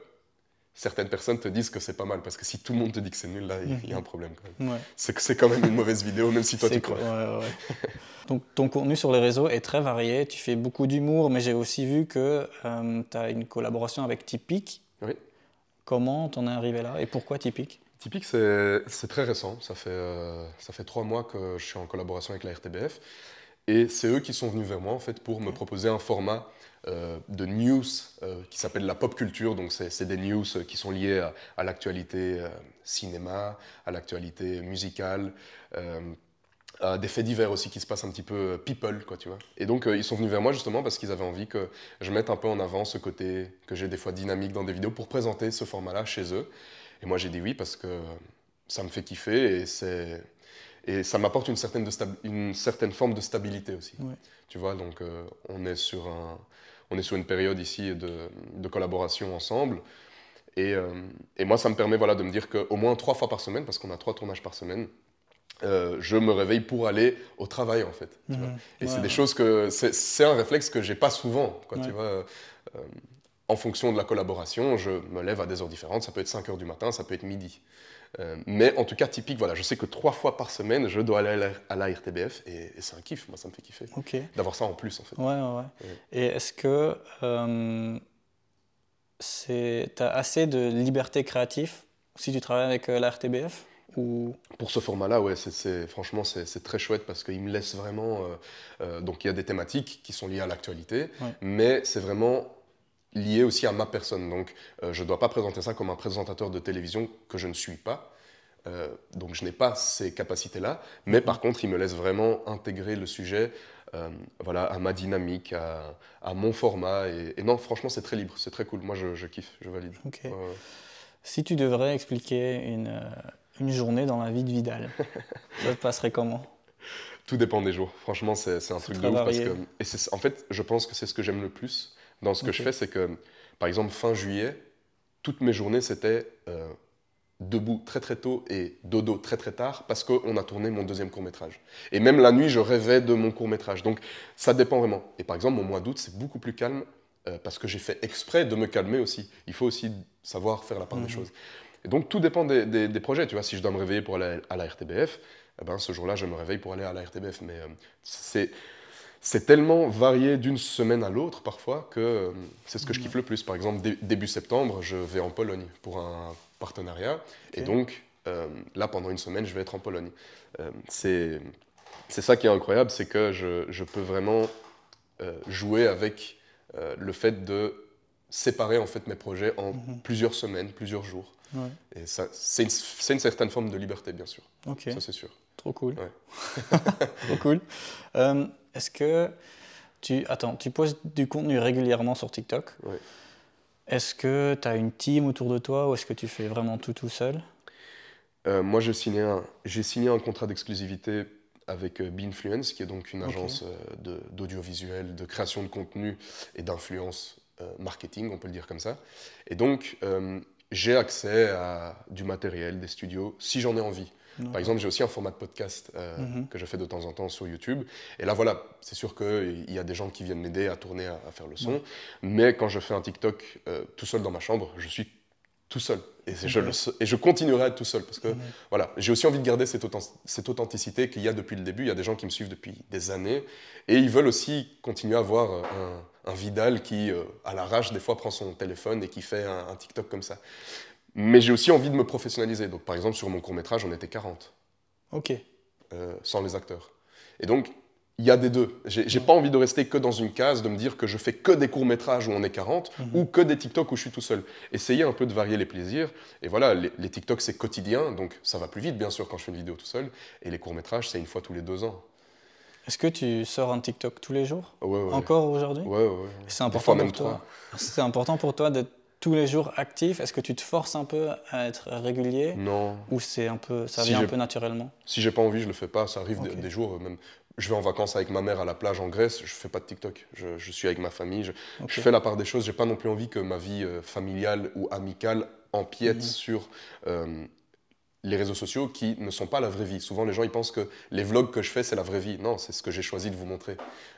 certaines personnes te disent que c'est pas mal, parce que si tout le monde te dit que c'est nul, là, il y a un problème quand même. Ouais. C'est que c'est quand même une mauvaise vidéo, même si toi tu crois. quoi Ouais, ouais. Donc ton contenu sur les réseaux est très varié. Tu fais beaucoup d'humour, mais j'ai aussi vu que tu as une collaboration avec Typique. Oui. Comment t'en es arrivé là et pourquoi Typique? Typique, c'est très récent. Ça fait, euh, ça fait trois mois que je suis en collaboration avec la RTBF. Et c'est eux qui sont venus vers moi en fait, pour me proposer un format euh, de news euh, qui s'appelle la pop culture. Donc, c'est des news euh, qui sont liées à, à l'actualité euh, cinéma, à l'actualité musicale, euh, à des faits divers aussi qui se passent un petit peu euh, people, quoi, tu vois. Et donc, euh, ils sont venus vers moi justement parce qu'ils avaient envie que je mette un peu en avant ce côté que j'ai des fois dynamique dans des vidéos pour présenter ce format-là chez eux. Et moi, j'ai dit oui parce que ça me fait kiffer et c'est et ça m'apporte une certaine, de stab- une certaine forme de stabilité aussi. Ouais. Tu vois, donc euh, on, est sur un, on est sur une période ici de, de collaboration ensemble. Et, euh, et moi, ça me permet voilà, de me dire qu'au moins trois fois par semaine, parce qu'on a trois tournages par semaine, euh, je me réveille pour aller au travail en fait. tu vois. Et Ouais, c'est des choses que c'est c'est un réflexe que j'ai pas souvent. Quoi, Ouais. tu vois. Euh, en fonction de la collaboration, je me lève à des heures différentes. Ça peut être 5 heures du matin, ça peut être midi. Euh, mais en tout cas, typique, voilà, je sais que trois fois par semaine, je dois aller à la, à la RTBF et, et c'est un kiff. Moi, ça me fait kiffer d'avoir ça en plus en fait. Ouais, ouais. Et est-ce que euh, c'est, t'as assez de liberté créative si tu travailles avec euh, la RTBF ou... Pour ce format-là, ouais, c'est- franchement, c'est, très chouette parce qu'il me laisse vraiment. euh, euh, donc, il y a des thématiques qui sont liées à l'actualité, Ouais. mais c'est vraiment lié aussi à ma personne. Donc, euh, je ne dois pas présenter ça comme un présentateur de télévision que je ne suis pas. Euh, donc, je n'ai pas ces capacités-là, mais par contre, il me laisse vraiment intégrer le sujet. euh, voilà, à ma dynamique, à, à mon format. Et, et non, franchement, c'est très libre, c'est très cool. Moi, je, je kiffe, je valide. Ok. Ouais, ouais. Si tu devrais expliquer une, une journée dans la vie de Vidal, <laughs> ça te passerait comment? Tout dépend des jours. Franchement, c'est un truc de ouf parce varié. que. Et en fait, je pense que c'est ce que j'aime le plus dans ce que je fais, c'est que, par exemple, fin juillet, toutes mes journées, c'était euh, debout très très tôt et dodo très très tard parce qu'on a tourné mon deuxième court métrage. Et même la nuit, je rêvais de mon court métrage. Donc, ça dépend vraiment. Et par exemple, mon mois d'août, c'est beaucoup plus calme euh, parce que j'ai fait exprès de me calmer aussi. Il faut aussi savoir faire la part Mhm. des choses. Et donc, tout dépend des, des- des projets. Tu vois, si je dois me réveiller pour aller à la RTBF, eh ben, ce jour-là, je me réveille pour aller à la RTBF. Mais euh, c'est, c'est tellement varié d'une semaine à l'autre parfois que euh, c'est ce que je kiffe le plus. Par exemple, dé- début septembre, je vais en Pologne pour un partenariat. Et donc, euh, là, pendant une semaine, je vais être en Pologne. Euh, c'est, ça qui est incroyable, c'est que je, je peux vraiment euh, jouer avec le fait de séparer en fait mes projets en Mhm. plusieurs semaines, plusieurs jours. Ouais. Et ça, c'est une, une certaine forme de liberté, bien sûr. Ça, c'est sûr. trop cool. Ouais. <laughs> trop cool. Est-ce que tu... Attends, tu postes du contenu régulièrement sur TikTok? Ouais. Est-ce que tu as une team autour de toi ou est-ce que tu fais vraiment tout tout seul? Euh, moi, j'ai signé, un, j'ai signé un contrat d'exclusivité avec euh, Beanfluence, qui est donc une agence euh, de- d'audiovisuel, de création de contenu et d'influence euh, marketing, on peut le dire comme ça. Et donc, euh, j'ai accès à du matériel, des studios, si j'en ai envie. Par exemple, j'ai aussi un format de podcast euh, Mhm. que je fais de temps en temps sur YouTube. Et là, voilà, c'est sûr qu'il y a des gens qui viennent m'aider à tourner, à, à faire le son. Mais quand je fais un TikTok euh, tout seul dans ma chambre, je suis tout seul. Et, je, Ok. le sais- et je continuerai à être tout seul. Parce que voilà, j'ai aussi envie de garder cette, authen- cette authenticité qu'il y a depuis le début. Il y a des gens qui me suivent depuis des années. Et ils veulent aussi continuer à voir euh, un, un Vidal qui, euh, à l'arrache, des fois prend son téléphone et qui fait un, un TikTok comme ça. Mais j'ai aussi envie de me professionnaliser. Donc, par exemple, sur mon court-métrage, on était 40 Ok. euh, sans les acteurs. Et donc, il y a des deux. J'ai pas envie de rester que dans une case, de me dire que je fais que des courts-métrages où on est 40 Mhm. ou que des TikTok où je suis tout seul. Essayer un peu de varier les plaisirs. Et voilà, les, les TikTok, c'est quotidien, donc ça va plus vite, bien sûr, quand je fais une vidéo tout seul. Et les courts-métrages, c'est une fois tous les deux ans. Est-ce que tu sors un TikTok tous les jours? Ouais, ouais. Encore aujourd'hui? Ouais, ouais, ouais. C'est important pour toi. C'est important pour toi d'être tous les jours actif. Est-ce que tu te forces un peu à être régulier Non. ou c'est un peu, ça Si vient un peu naturellement? Si j'ai pas envie, je le fais pas. Ça arrive des- jours, même. Je vais en vacances avec ma mère à la plage en Grèce, je fais pas de TikTok. Je, je suis avec ma famille, je fais la part des choses. J'ai pas non plus envie que ma vie euh, familiale ou amicale empiète Mhm. sur euh, les réseaux sociaux qui ne sont pas la vraie vie. Souvent, les gens ils pensent que les vlogs que je fais, c'est la vraie vie. Non, c'est ce que j'ai choisi de vous montrer.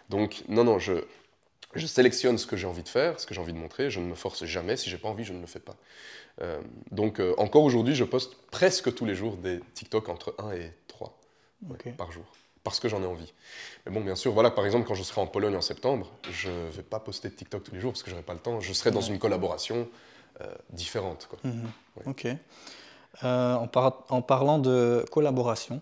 Donc, non, non, je, je sélectionne ce que j'ai envie de faire, ce que j'ai envie de montrer. Je ne me force jamais. Si j'ai pas envie, je ne le fais pas. Euh, donc, euh, encore aujourd'hui, je poste presque tous les jours des TikTok entre 1 et 3 ouais, Ok. par jour. Parce que j'en ai envie. Mais bon, bien sûr, voilà, par exemple, quand je serai en Pologne en septembre, je vais pas poster de TikTok tous les jours parce que j'aurai pas le temps. Je serai dans Ouais. une collaboration euh, différente. Quoi. Mhm. Ouais. Ok. En, par- en parlant de collaboration,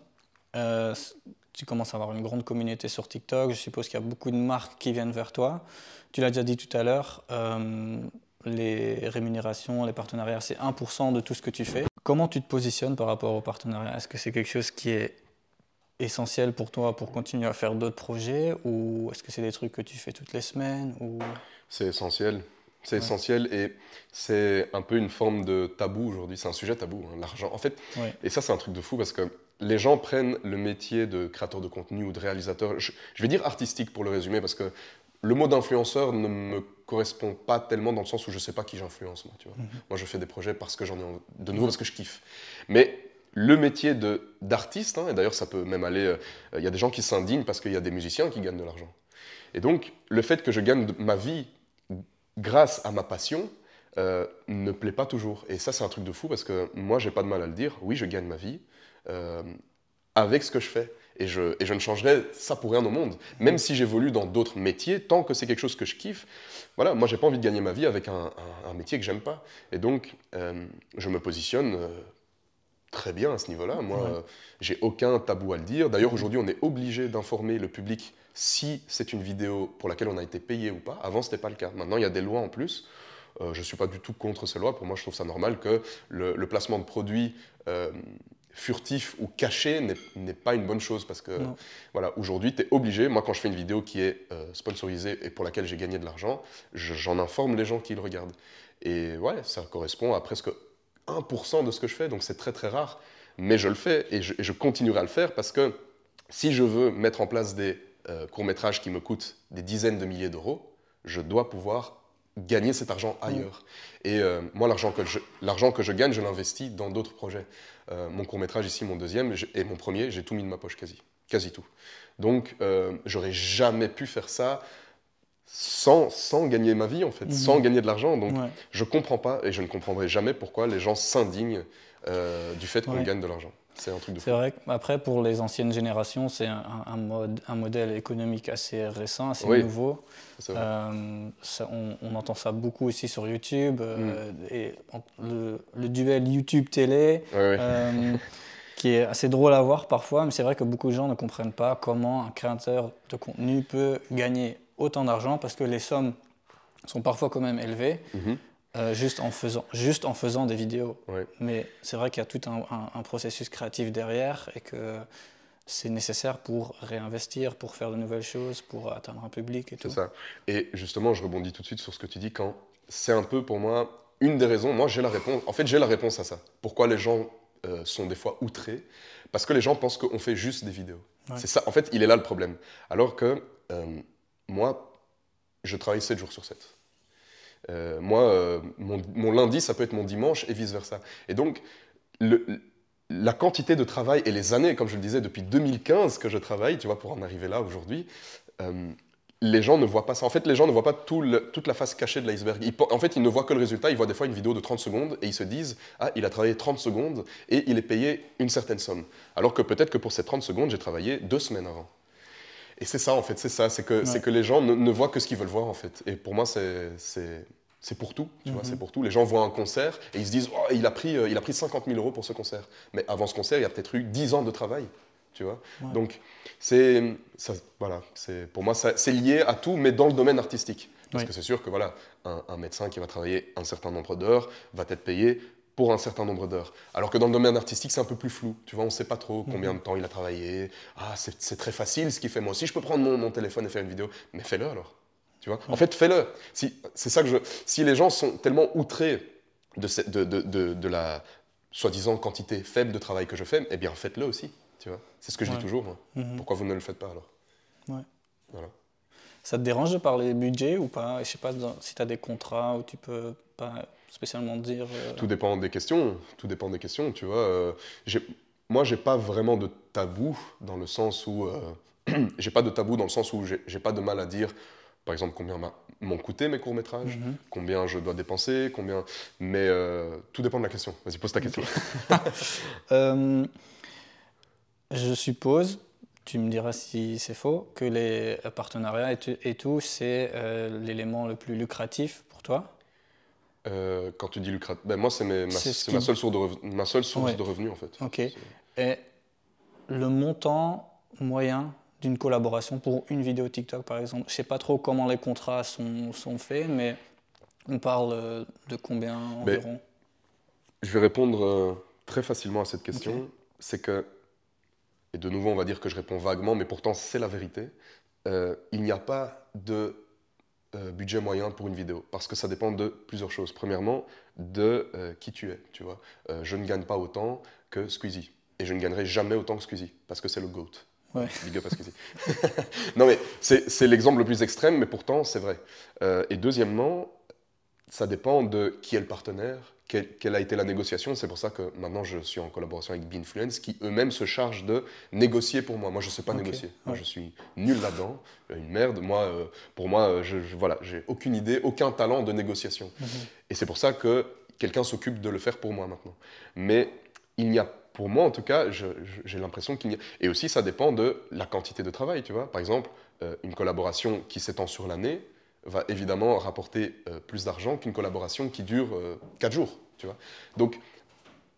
tu commences à avoir une grande communauté sur TikTok. Je suppose qu'il y a beaucoup de marques qui viennent vers toi. Tu l'as déjà dit tout à l'heure, euh, les rémunérations, les partenariats, c'est 1% de tout ce que tu fais. Comment tu te positionnes par rapport aux partenariats Est-ce que c'est quelque chose qui est essentiel pour toi pour continuer à faire d'autres projets ou est-ce que c'est des trucs que tu fais toutes les semaines ou... C'est essentiel. C'est Ouais. essentiel et c'est un peu une forme de tabou aujourd'hui. C'est un sujet tabou, hein, l'argent. En fait, Ouais. et ça, c'est un truc de fou parce que les gens prennent le métier de créateur de contenu ou de réalisateur, je, je vais dire artistique pour le résumer parce que le mot d'influenceur ne me correspond pas tellement dans le sens où je sais pas qui j'influence moi, tu vois. Moi je fais des projets parce que j'en ai envie- de nouveau parce que je kiffe. Mais le métier de d'artiste, hein, et d'ailleurs ça peut même aller, euh, il y a des gens qui s'indignent parce qu'il y a des musiciens qui gagnent de l'argent. Et donc le fait que je gagne de- ma vie grâce à ma passion euh, ne plaît pas toujours. Et ça c'est un truc de fou parce que moi j'ai pas de mal à le dire. Oui je gagne ma vie euh, avec ce que je fais. Et je, et je ne changerais ça pour rien au monde. Même si j'évolue dans d'autres métiers, tant que c'est quelque chose que je kiffe, voilà, moi j'ai pas envie de gagner ma vie avec un, un- un métier que j'aime pas. Et donc, euh, je me positionne euh, très bien à ce niveau-là. Moi, Ouais. euh, j'ai aucun tabou à le dire. D'ailleurs, aujourd'hui, on est obligé d'informer le public si c'est une vidéo pour laquelle on a été payé ou pas. Avant, c'était pas le cas. Maintenant, il y a des lois en plus. Je suis pas du tout contre ces lois. Pour moi, je trouve ça normal que le, le placement de produits furtifs ou cachés n'est- pas une bonne chose parce que Non. voilà, aujourd'hui, tu es obligé. Moi, quand je fais une vidéo qui est euh, sponsorisée et pour laquelle j'ai gagné de l'argent, je- j'en informe les gens qui le regardent. Et ouais, ça correspond à presque 1% de ce que je fais, donc c'est très très rare. Mais je le fais et je, et je continuerai à le faire parce que si je veux mettre en place des euh, courts-métrages qui me coûtent des dizaines de milliers d'euros, je dois pouvoir gagner cet argent ailleurs. Et euh, moi, l'argent que, je, que je gagne, je l'investis dans d'autres projets. Euh, mon court-métrage ici, mon deuxième, et mon premier, j'ai tout mis de ma poche quasi. Quasi tout. Donc, euh, j'aurais jamais pu faire ça sans, sans gagner ma vie, en fait, Mhm. sans gagner de l'argent. Donc, Ouais. je comprends pas et je ne comprendrai jamais pourquoi les gens s'indignent du fait qu'on Ouais. gagne de l'argent. C'est un truc de fou. C'est vrai qu'après, pour les anciennes générations, c'est un, un mode, un modèle économique assez récent, assez Oui. nouveau. Euh, ça, on, on entend ça beaucoup aussi sur YouTube. euh, et en- le, le duel YouTube-télé, euh, <laughs> qui est assez drôle à voir parfois, mais c'est vrai que beaucoup de gens ne comprennent pas comment un créateur de contenu peut gagner autant d'argent parce que les sommes sont parfois quand même élevées. Mhm. Euh, juste, en faisant, juste en faisant des vidéos. Ouais. Mais c'est vrai qu'il y a tout un, un- un processus créatif derrière et que c'est nécessaire pour réinvestir, pour faire de nouvelles choses, pour atteindre un public et tout. C'est ça. Et justement, je rebondis tout de suite sur ce que tu dis quand c'est un peu pour moi une des raisons. Moi, j'ai la réponse. En fait, j'ai la réponse à ça. Pourquoi les gens euh, sont des fois outrés? Parce que les gens pensent qu'on fait juste des vidéos. Ouais. C'est ça. En fait, il est là le problème. Alors que euh, moi, je travaille 7 jours sur 7. Euh, moi, euh, mon, mon lundi, ça peut être mon dimanche et vice-versa. Et donc, le- la quantité de travail et les années, comme je le disais, depuis 2015 que je travaille, tu vois, pour en arriver là aujourd'hui, euh, les gens ne voient pas ça. En fait, les gens ne voient pas tout le- toute la face cachée de l'iceberg. En fait, ils ne voient que le résultat. Ils voient des fois une vidéo de 30 secondes et ils se disent Ah, il a travaillé 30 secondes et il est payé une certaine somme. Alors que peut-être que pour ces 30 secondes, j'ai travaillé deux semaines avant. Et c'est ça, en fait, c'est ça. C'est que, c'est que les gens ne, ne voient que ce qu'ils veulent voir, en fait. Et pour moi, c'est. C'est pour tout, tu vois, Mhm. c'est pour tout. Les gens voient un concert et ils se disent, oh, il, a pris, euh, il a pris 50 000 euros pour ce concert. Mais avant ce concert, il y a peut-être eu 10 ans de travail, tu vois. Ouais. Donc, c'est, ça, voilà, c'est, pour moi, ça- c'est lié à tout, mais dans le domaine artistique. Parce Oui. que c'est sûr que, voilà, un, un médecin qui va travailler un certain nombre d'heures va être payé pour un certain nombre d'heures. Alors que dans le domaine artistique, c'est un peu plus flou. Tu vois, on ne sait pas trop combien Mhm. de temps il a travaillé. Ah, c'est, c'est très facile ce qu'il fait. Moi aussi, je peux prendre mon, mon téléphone et faire une vidéo. Mais fais-le alors. Tu vois En fait, fais-le. Si, c'est ça que je. Si les gens sont tellement outrés de, cette- de, de, de, de la soi-disant quantité faible de travail que je fais, eh bien, faites-le aussi. Tu vois C'est ce que je Ouais. dis toujours. moi. Mhm. Pourquoi vous ne le faites pas alors? Ouais. Voilà. Ça te dérange de parler budget ou pas? Je sais pas si tu as des contrats où tu peux pas spécialement dire. euh, Tout dépend des questions. Tout dépend des questions, tu vois. Euh, j'ai- moi, j'ai pas vraiment de tabou dans le sens où euh, <clears throat> j'ai pas de tabou dans le sens où j'ai j'ai pas de mal à dire, par exemple, combien m'ont coûté mes courts métrages, Mhm. combien je dois dépenser, combien. Mais euh, tout dépend de la question. Vas-y, pose ta question. <laughs> Euh, je suppose, tu me diras si c'est faux, que les partenariats et, tout, c'est euh, l'élément le plus lucratif pour toi? Quand tu dis lucratif, ben moi c'est ma, ce seule source de revenus, ma seule source Ouais. de revenus en fait. Ok. Et le montant moyen d'une collaboration pour une vidéo TikTok, par exemple, je sais pas trop comment les contrats sont, sont faits, mais on parle euh, de combien Mais- environ? Je vais répondre euh, très facilement à cette question. C'est que, et de nouveau on va dire que je réponds vaguement, mais pourtant c'est la vérité, euh, il n'y a pas de euh, budget moyen pour une vidéo, parce que ça dépend de plusieurs choses. Premièrement, de qui tu es, tu vois. Je ne gagne pas autant que Squeezie, et je ne gagnerai jamais autant que Squeezie, parce que c'est le GOAT. Ouais. Big up à Squeezie. non mais C'est l'exemple le plus extrême, mais pourtant, c'est vrai. Euh, et deuxièmement, ça dépend de qui est le partenaire, quelle, quelle a été la négociation. C'est pour ça que maintenant, je suis en collaboration avec Beanfluence, qui eux-mêmes se chargent de négocier pour moi. Moi, je ne sais pas négocier. Moi, ouais. je suis nul là-dedans. Une merde. Moi, euh, pour moi, euh, je, je- voilà, j'ai aucune idée, aucun talent de négociation. Mhm. Et c'est pour ça que quelqu'un s'occupe de le faire pour moi maintenant. Mais il n'y a, pour moi en tout cas, j'ai l'impression qu'il n'y a... Et aussi, ça dépend de la quantité de travail, tu vois. Par exemple, euh, une collaboration qui s'étend sur l'année va évidemment rapporter euh, plus d'argent qu'une collaboration qui dure 4 jours, tu vois. Donc,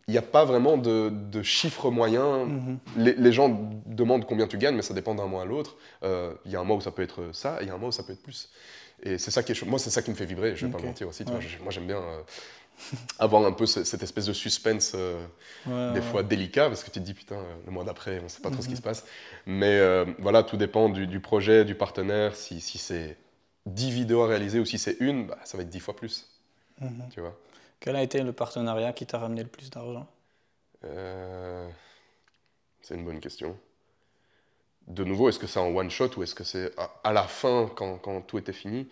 il n'y a pas vraiment de, de chiffre moyen. Mhm. Les, les gens demandent combien tu gagnes, mais ça dépend d'un mois à l'autre. Euh, Il y a un mois où ça peut être ça, et il y a un mois où ça peut être plus. Et c'est ça qui est Moi, c'est ça qui me fait vibrer, je vais Ok. pas mentir aussi. tu Ouais. vois. Moi, j'aime bien euh, <laughs> avoir un peu ce- cette espèce de suspense, euh, Ouais, des ouais. fois délicat, parce que tu te dis, putain, euh, le mois d'après, on sait pas trop ce qui Mhm. se passe. Mais euh, voilà, tout dépend du, du projet, du partenaire. Si, si c'est 10 vidéos à réaliser ou si c'est une, bah, ça va être 10 fois plus, Mhm. tu vois. Quel a été le partenariat qui t'a ramené le plus d'argent? Euh, c'est une bonne question. De nouveau, est-ce que c'est en one shot ou est-ce que c'est à, à la fin quand, quand tout était fini?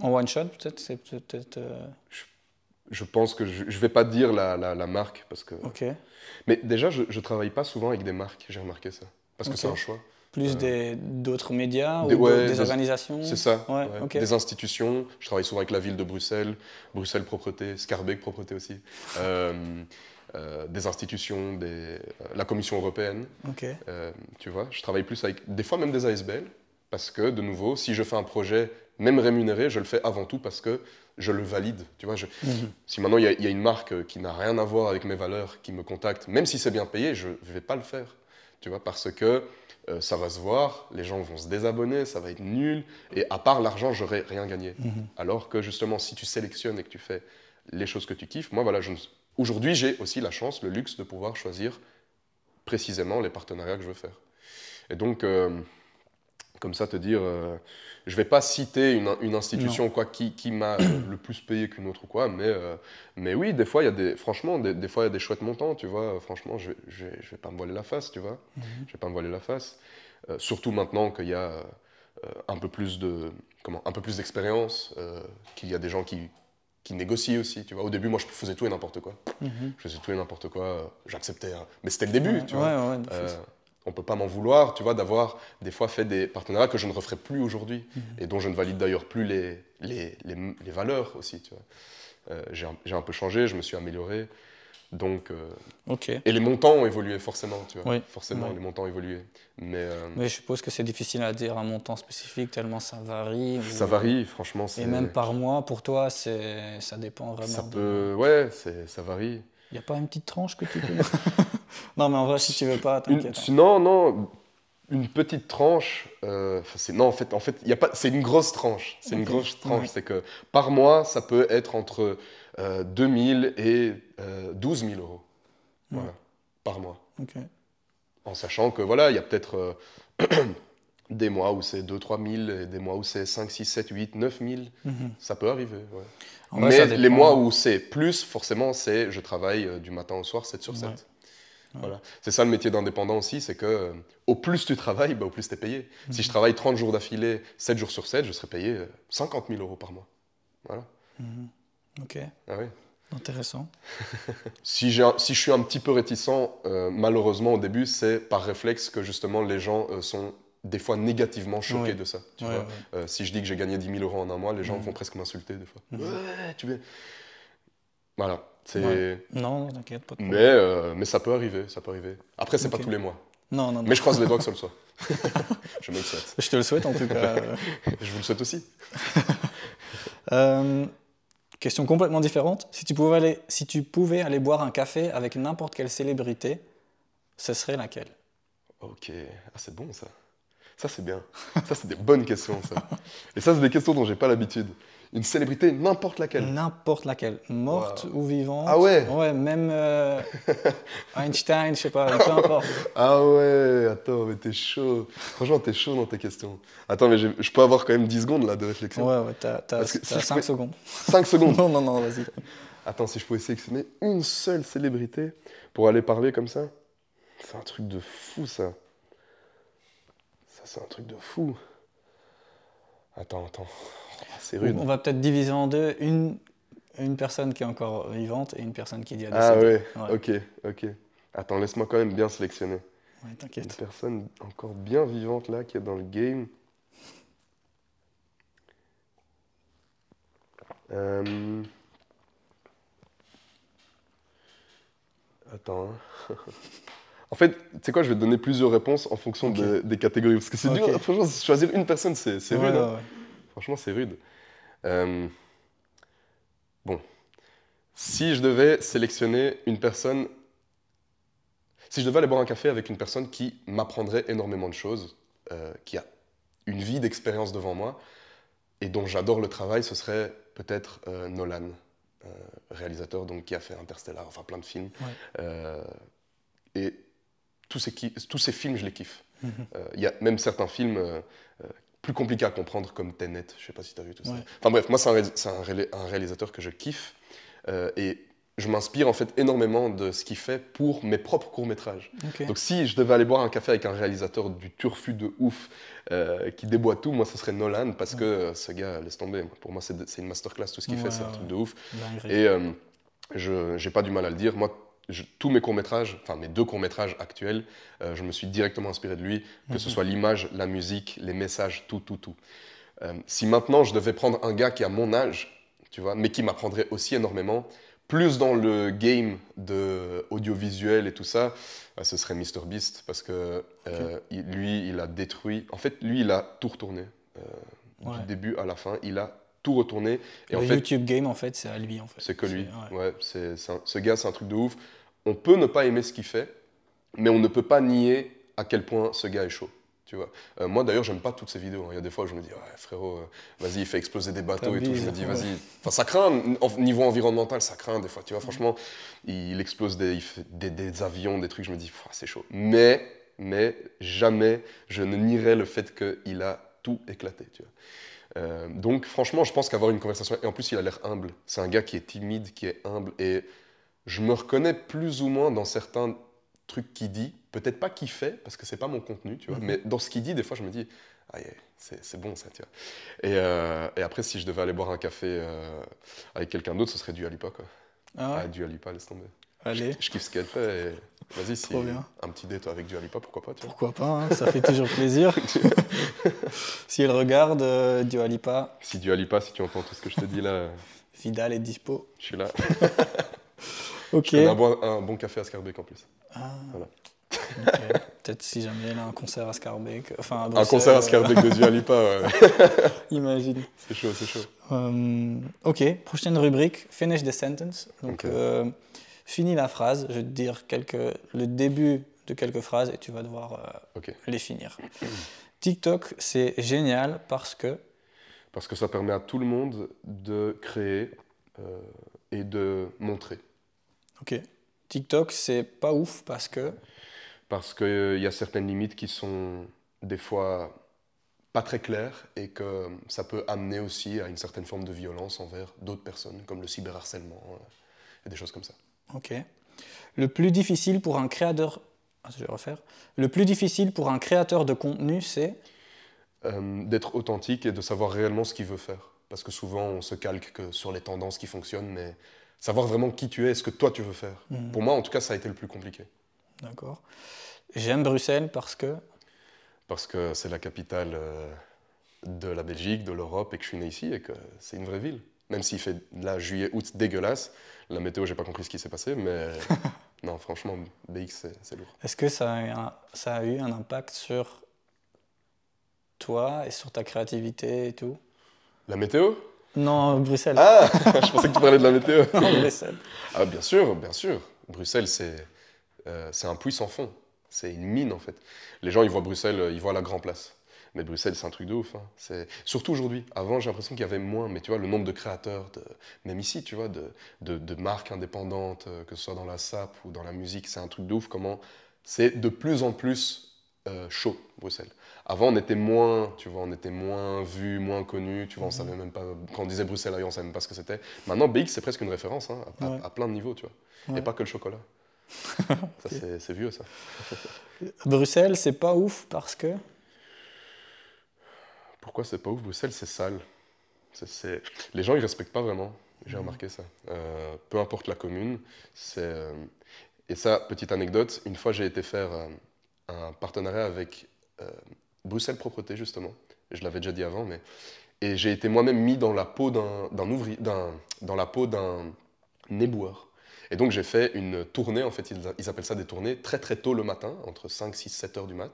En one shot, peut-être C'est peut-être. euh, je pense que je, je vais pas dire la, la, la marque parce que. Ok. Mais déjà, je, je travaille pas souvent avec des marques. J'ai remarqué ça parce que c'est un choix. Plus Euh, d'autres médias des- ou ouais, des organisations? C'est ça. Ouais, ouais. ok. Des institutions. Je travaille souvent avec la ville de Bruxelles, Bruxelles Propreté, Scarbeck Propreté aussi. <laughs> Euh, euh, des institutions, des, euh, la Commission européenne. Ok. Euh, tu vois, je travaille plus avec des fois même des ASBL parce que de nouveau, si je fais un projet même rémunéré, je le fais avant tout parce que je le valide. Tu vois, je- Mhm. si maintenant il y, a- il y a une marque qui n'a rien à voir avec mes valeurs qui me contacte, même si c'est bien payé, je ne vais pas le faire. Tu vois, parce que euh, ça va se voir, les gens vont se désabonner, ça va être nul, et à part l'argent, j'aurais rien gagné. Mhm. Alors que justement, si tu sélectionnes et que tu fais les choses que tu kiffes, moi voilà, je aujourd'hui j'ai aussi la chance, le luxe de pouvoir choisir précisément les partenariats que je veux faire. Et donc, euh, comme ça, te dire, euh, je vais pas citer une, une institution quoi, qui, qui m'a <coughs> le plus payé qu'une autre ou quoi, mais, euh, mais oui, des fois, il y a des, franchement, des, des fois, il y a des chouettes montants, tu vois. Franchement, je, je, vais- je vais pas me voiler la face, tu vois. Mhm. Je vais pas me voiler la face. Euh, surtout maintenant qu'il y a euh, un peu plus de, comment, un peu plus d'expérience, qu'il y a des gens qui, qui négocient aussi, tu vois. Au début, moi, je faisais tout et n'importe quoi. Mhm. Je faisais tout et n'importe quoi. J'acceptais, hein. mais c'était le début, Ouais, tu vois. ouais, on peut pas m'en vouloir, tu vois, d'avoir des fois fait des partenariats que je ne referai plus aujourd'hui Mhm. et dont je ne valide d'ailleurs plus les, les, les, les valeurs aussi, tu vois. Euh, j'ai un, j'ai un peu changé, je me suis amélioré, donc euh, Ok. et les montants ont évolué forcément, tu vois. Oui. Forcément, Oui. les montants ont évolué, mais euh, Mais je suppose que c'est difficile à dire un montant spécifique tellement ça varie. ou- ça varie, franchement. Et même par mois, pour toi, c'est ça dépend vraiment. Ça de- peut, ouais, c'est- ça varie. Il n'y a pas une petite tranche que tu peux. <laughs> non, mais en vrai, si tu veux pas, t'inquiète. hein. non, non, une petite tranche. euh, c'est non, en fait, en fait, il y a pas. C'est une grosse tranche. C'est une grosse tranche. ouais. C'est que par mois, ça peut être entre euh, 2000 et euh, 12 000 euros. Ouais. Voilà, par mois. Ok. En sachant que voilà, il y a peut-être euh, <clears throat> des mois où c'est 2 3 000 et des mois où c'est 5 6 7 8 9 000. Mhm. Ça peut arriver. ouais. En vrai, Mais dépend. les mois où c'est plus, forcément, c'est je travaille euh, du matin au soir 7 sur 7. Ouais. Voilà. C'est ça le métier d'indépendant aussi, c'est que euh, au plus tu travailles, bah, au plus tu es payé. Si je travaille 30 jours d'affilée, 7 jours sur 7, je serai payé euh, 50 000 euros par mois. Voilà. Mhm. Ok, Ah oui. intéressant. <laughs> Si, si je suis un petit peu réticent, euh, malheureusement au début, c'est par réflexe que justement les gens euh, sont des fois négativement choqués Ouais. de ça. Tu Ouais, vois ouais. Euh, si je dis que j'ai gagné 10 000 euros en un mois, les gens Mhm. vont presque m'insulter des fois. Mhm. Ouais, tu veux. Voilà. C'est. Non, t'inquiète, pas de Mais, problème. euh, mais ça peut arriver, ça peut arriver. Après, c'est Ok. pas tous les mois. Non, non, non. Mais je croise les doigts que ça le <laughs> soit. <laughs> je me le souhaite. Je te le souhaite en tout cas. <laughs> Je vous le souhaite aussi. Euh, question complètement différente. Si tu, pouvais aller, si tu pouvais aller boire un café avec n'importe quelle célébrité, ce serait laquelle? Ok. Ah, c'est bon ça. Ça, c'est bien. Ça, c'est des bonnes questions, ça. Et ça, c'est des questions dont j'ai pas l'habitude. Une célébrité, n'importe laquelle. N'importe laquelle. Morte Wow. ou vivante. Ah ouais Ouais, même euh, <laughs> Einstein, je sais pas, peu importe. Ah ouais, attends, mais t'es chaud. Franchement, t'es chaud dans tes questions. Attends, mais je peux avoir quand même 10 secondes là de réflexion. Ouais, ouais, t'as si 5 je pouvais- secondes. 5 secondes. <laughs> Non, non, non, vas-y. Attends, si je pouvais sélectionner une seule célébrité pour aller parler comme ça, c'est un truc de fou ça. C'est un truc de fou. Attends, attends. C'est rude. On va peut-être diviser en deux. Une, une personne qui est encore vivante et une personne qui est déjà Ah ouais, ok, ok. Attends, laisse-moi quand même bien sélectionner. Ouais, Une T'inquiète. personne encore bien vivante là qui est dans le game. Euh, Attends. hein. <laughs> en fait, tu sais quoi, je vais te donner plusieurs réponses en fonction de- des catégories. Parce que c'est dur, franchement, choisir une personne, c'est Ouais, rude. hein. ouais. Franchement, c'est rude. Euh, Bon. Si je devais sélectionner une personne. Si je devais aller boire un café avec une personne qui m'apprendrait énormément de choses, euh, qui a une vie d'expérience devant moi, et dont j'adore le travail, ce serait peut-être euh, Nolan, réalisateur donc, qui a fait Interstellar, enfin plein de films. Ouais. Et tous ces, ki- tous ces films, je les kiffe. Mhm. Euh, Il y a même certains films euh, euh, plus compliqués à comprendre, comme Tenet, je sais pas si tu as vu tout ça. Enfin bref, moi, c'est un, ré- c'est un, ré- un réalisateur que je kiffe. et je m'inspire en fait énormément de ce qu'il fait pour mes propres courts-métrages. Donc si je devais aller boire un café avec un réalisateur du turfu de ouf, euh, qui déboîte tout, moi, ce serait Nolan, parce que euh, ce gars, laisse tomber. Pour moi, c'est une masterclass, tout ce qu'il Ouais, fait, c'est un truc de ouf. Et euh, je j'ai pas du mal à le dire. Moi, je- tous mes courts-métrages, enfin mes deux courts-métrages actuels, euh, je me suis directement inspiré de lui, que ce Mhm. soit l'image, la musique, les messages, tout, tout, tout. Euh, si maintenant je devais prendre un gars qui a mon âge, tu vois, mais qui m'apprendrait aussi énormément, plus dans le game de audiovisuel et tout ça, euh, ce serait Mr Beast parce que euh, il- lui, il a détruit. En fait, lui, il a tout retourné Ouais. du début à la fin. Il a tout retourné. Et le en fait, YouTube game, en fait, c'est à lui, en fait. c'est que lui. ouais. Ouais, c'est, ce gars, c'est un truc de ouf. On peut ne pas aimer ce qu'il fait, mais on ne peut pas nier à quel point ce gars est chaud. Tu vois. Euh, moi d'ailleurs, j'aime pas toutes ces vidéos. hein. Il y a des fois où je me dis, ouais, frérot, euh, vas-y, il fait exploser des bateaux et tout. Je me dis, ouais. vas-y. Enfin, ça craint. Au niveau environnemental, ça craint des fois. Tu vois, franchement, il explose des, il fait des, des avions, des trucs. Je me dis, c'est chaud. Mais, mais jamais je ne nierai le fait qu'il a tout éclaté. Tu vois. Euh, donc franchement, je pense qu'avoir une conversation, et en plus il a l'air humble, c'est un gars qui est timide, qui est humble, et je me reconnais plus ou moins dans certains trucs qu'il dit, peut-être pas qu'il fait, parce que c'est pas mon contenu, tu vois, Mhm. mais dans ce qu'il dit, des fois je me dis, ah yeah, c'est bon ça, tu vois. Et, euh, et après, si je devais aller boire un café euh, avec quelqu'un d'autre, ce serait du Alipa, quoi. Ah ouais? Ah, du Alipa, laisse tomber. Allez, Je kiffe ce qu'elle fait, et vas-y, si Trop bien. un petit date avec du Alipa, pourquoi pas, tu vois. pourquoi pas, hein, ça fait toujours plaisir. <laughs> si elle regarde, euh, Lipa, Si du Alipa, si tu entends tout ce que je te dis là, <laughs> Vidal est dispo. je suis là. <laughs> Ok. On a un bon, un bon café à Scarbeck en plus. Ah, Voilà. Peut-être si jamais elle a un concert à Scarbeck. Enfin, à Un concert à euh, Scarbeck de Dua Lipa, ouais. Imagine. c'est chaud, c'est chaud. Euh, ok, prochaine rubrique, finish the sentence. Donc, euh, finis la phrase. Je vais te dire quelques, le début de quelques phrases et tu vas devoir euh, les finir. <clears throat> TikTok, c'est génial parce que. Parce que ça permet à tout le monde de créer euh, et de montrer. Ok. TikTok, c'est pas ouf parce que. Parce qu'il y a certaines limites qui sont des fois pas très claires et que ça peut amener aussi à une certaine forme de violence envers d'autres personnes, comme le cyberharcèlement euh, et des choses comme ça. Ok. Le plus difficile pour un créateur. Ah, je vais refaire. Le plus difficile pour un créateur de contenu, c'est? Euh, D'être authentique et de savoir réellement ce qu'il veut faire. Parce que souvent, on se calque que sur les tendances qui fonctionnent, mais savoir vraiment qui tu es et ce que toi tu veux faire. Mhm. Pour moi, en tout cas, ça a été le plus compliqué. D'accord. J'aime Bruxelles parce que? Parce que c'est la capitale euh, de la Belgique, de l'Europe, et que je suis né ici, et que c'est une vraie ville. Même s'il fait là juillet, août dégueulasse, la météo, j'ai pas compris ce qui s'est passé, mais <laughs> non, franchement, BX, c'est- lourd. Est-ce que ça a, eu un, ça a eu un impact sur toi et sur ta créativité et tout? La météo? Non, Bruxelles. Ah <laughs> Je pensais que tu parlais de la météo. <laughs> Non, Bruxelles. Ah, bien sûr, bien sûr. Bruxelles, c'est euh, c'est un puits sans fond. C'est une mine, en fait. Les gens, ils voient Bruxelles, ils voient la Grand Place. Mais Bruxelles, c'est un truc de ouf. hein. C'est Surtout aujourd'hui. Avant, j'ai l'impression qu'il y avait moins. Mais tu vois, le nombre de créateurs, de... même ici, tu vois, de, de, de marques indépendantes, euh, que ce soit dans la SAP ou dans la musique, c'est un truc de ouf. Comment c'est de plus en plus euh, chaud, Bruxelles. Avant, on était moins, tu vois, on était moins vu, moins connu. Tu vois, on savait même pas. Quand on disait Bruxelles, on savait même pas ce que c'était. Maintenant, BX, c'est presque une référence hein, à, à- Ouais. à plein de niveaux, tu vois. Ouais. Et pas que le chocolat. <laughs> ça, c'est- c'est vieux, ça. Bruxelles, c'est pas ouf parce que. Pourquoi c'est pas ouf Bruxelles, c'est sale. C'est- Les gens, ils respectent pas vraiment. J'ai remarqué ça. Euh, peu importe la commune. c'est, euh, Et ça, petite anecdote, une fois, j'ai été faire euh, un partenariat avec euh, Bruxelles Propreté, justement. Je l'avais déjà dit avant, mais... Et j'ai été moi-même mis dans la peau d'un ouvrier, dans la peau d'un éboueur. Et donc j'ai fait une tournée, en fait, ils, ils appellent ça des tournées, très très tôt le matin, entre 5, 6, 7 heures du mat,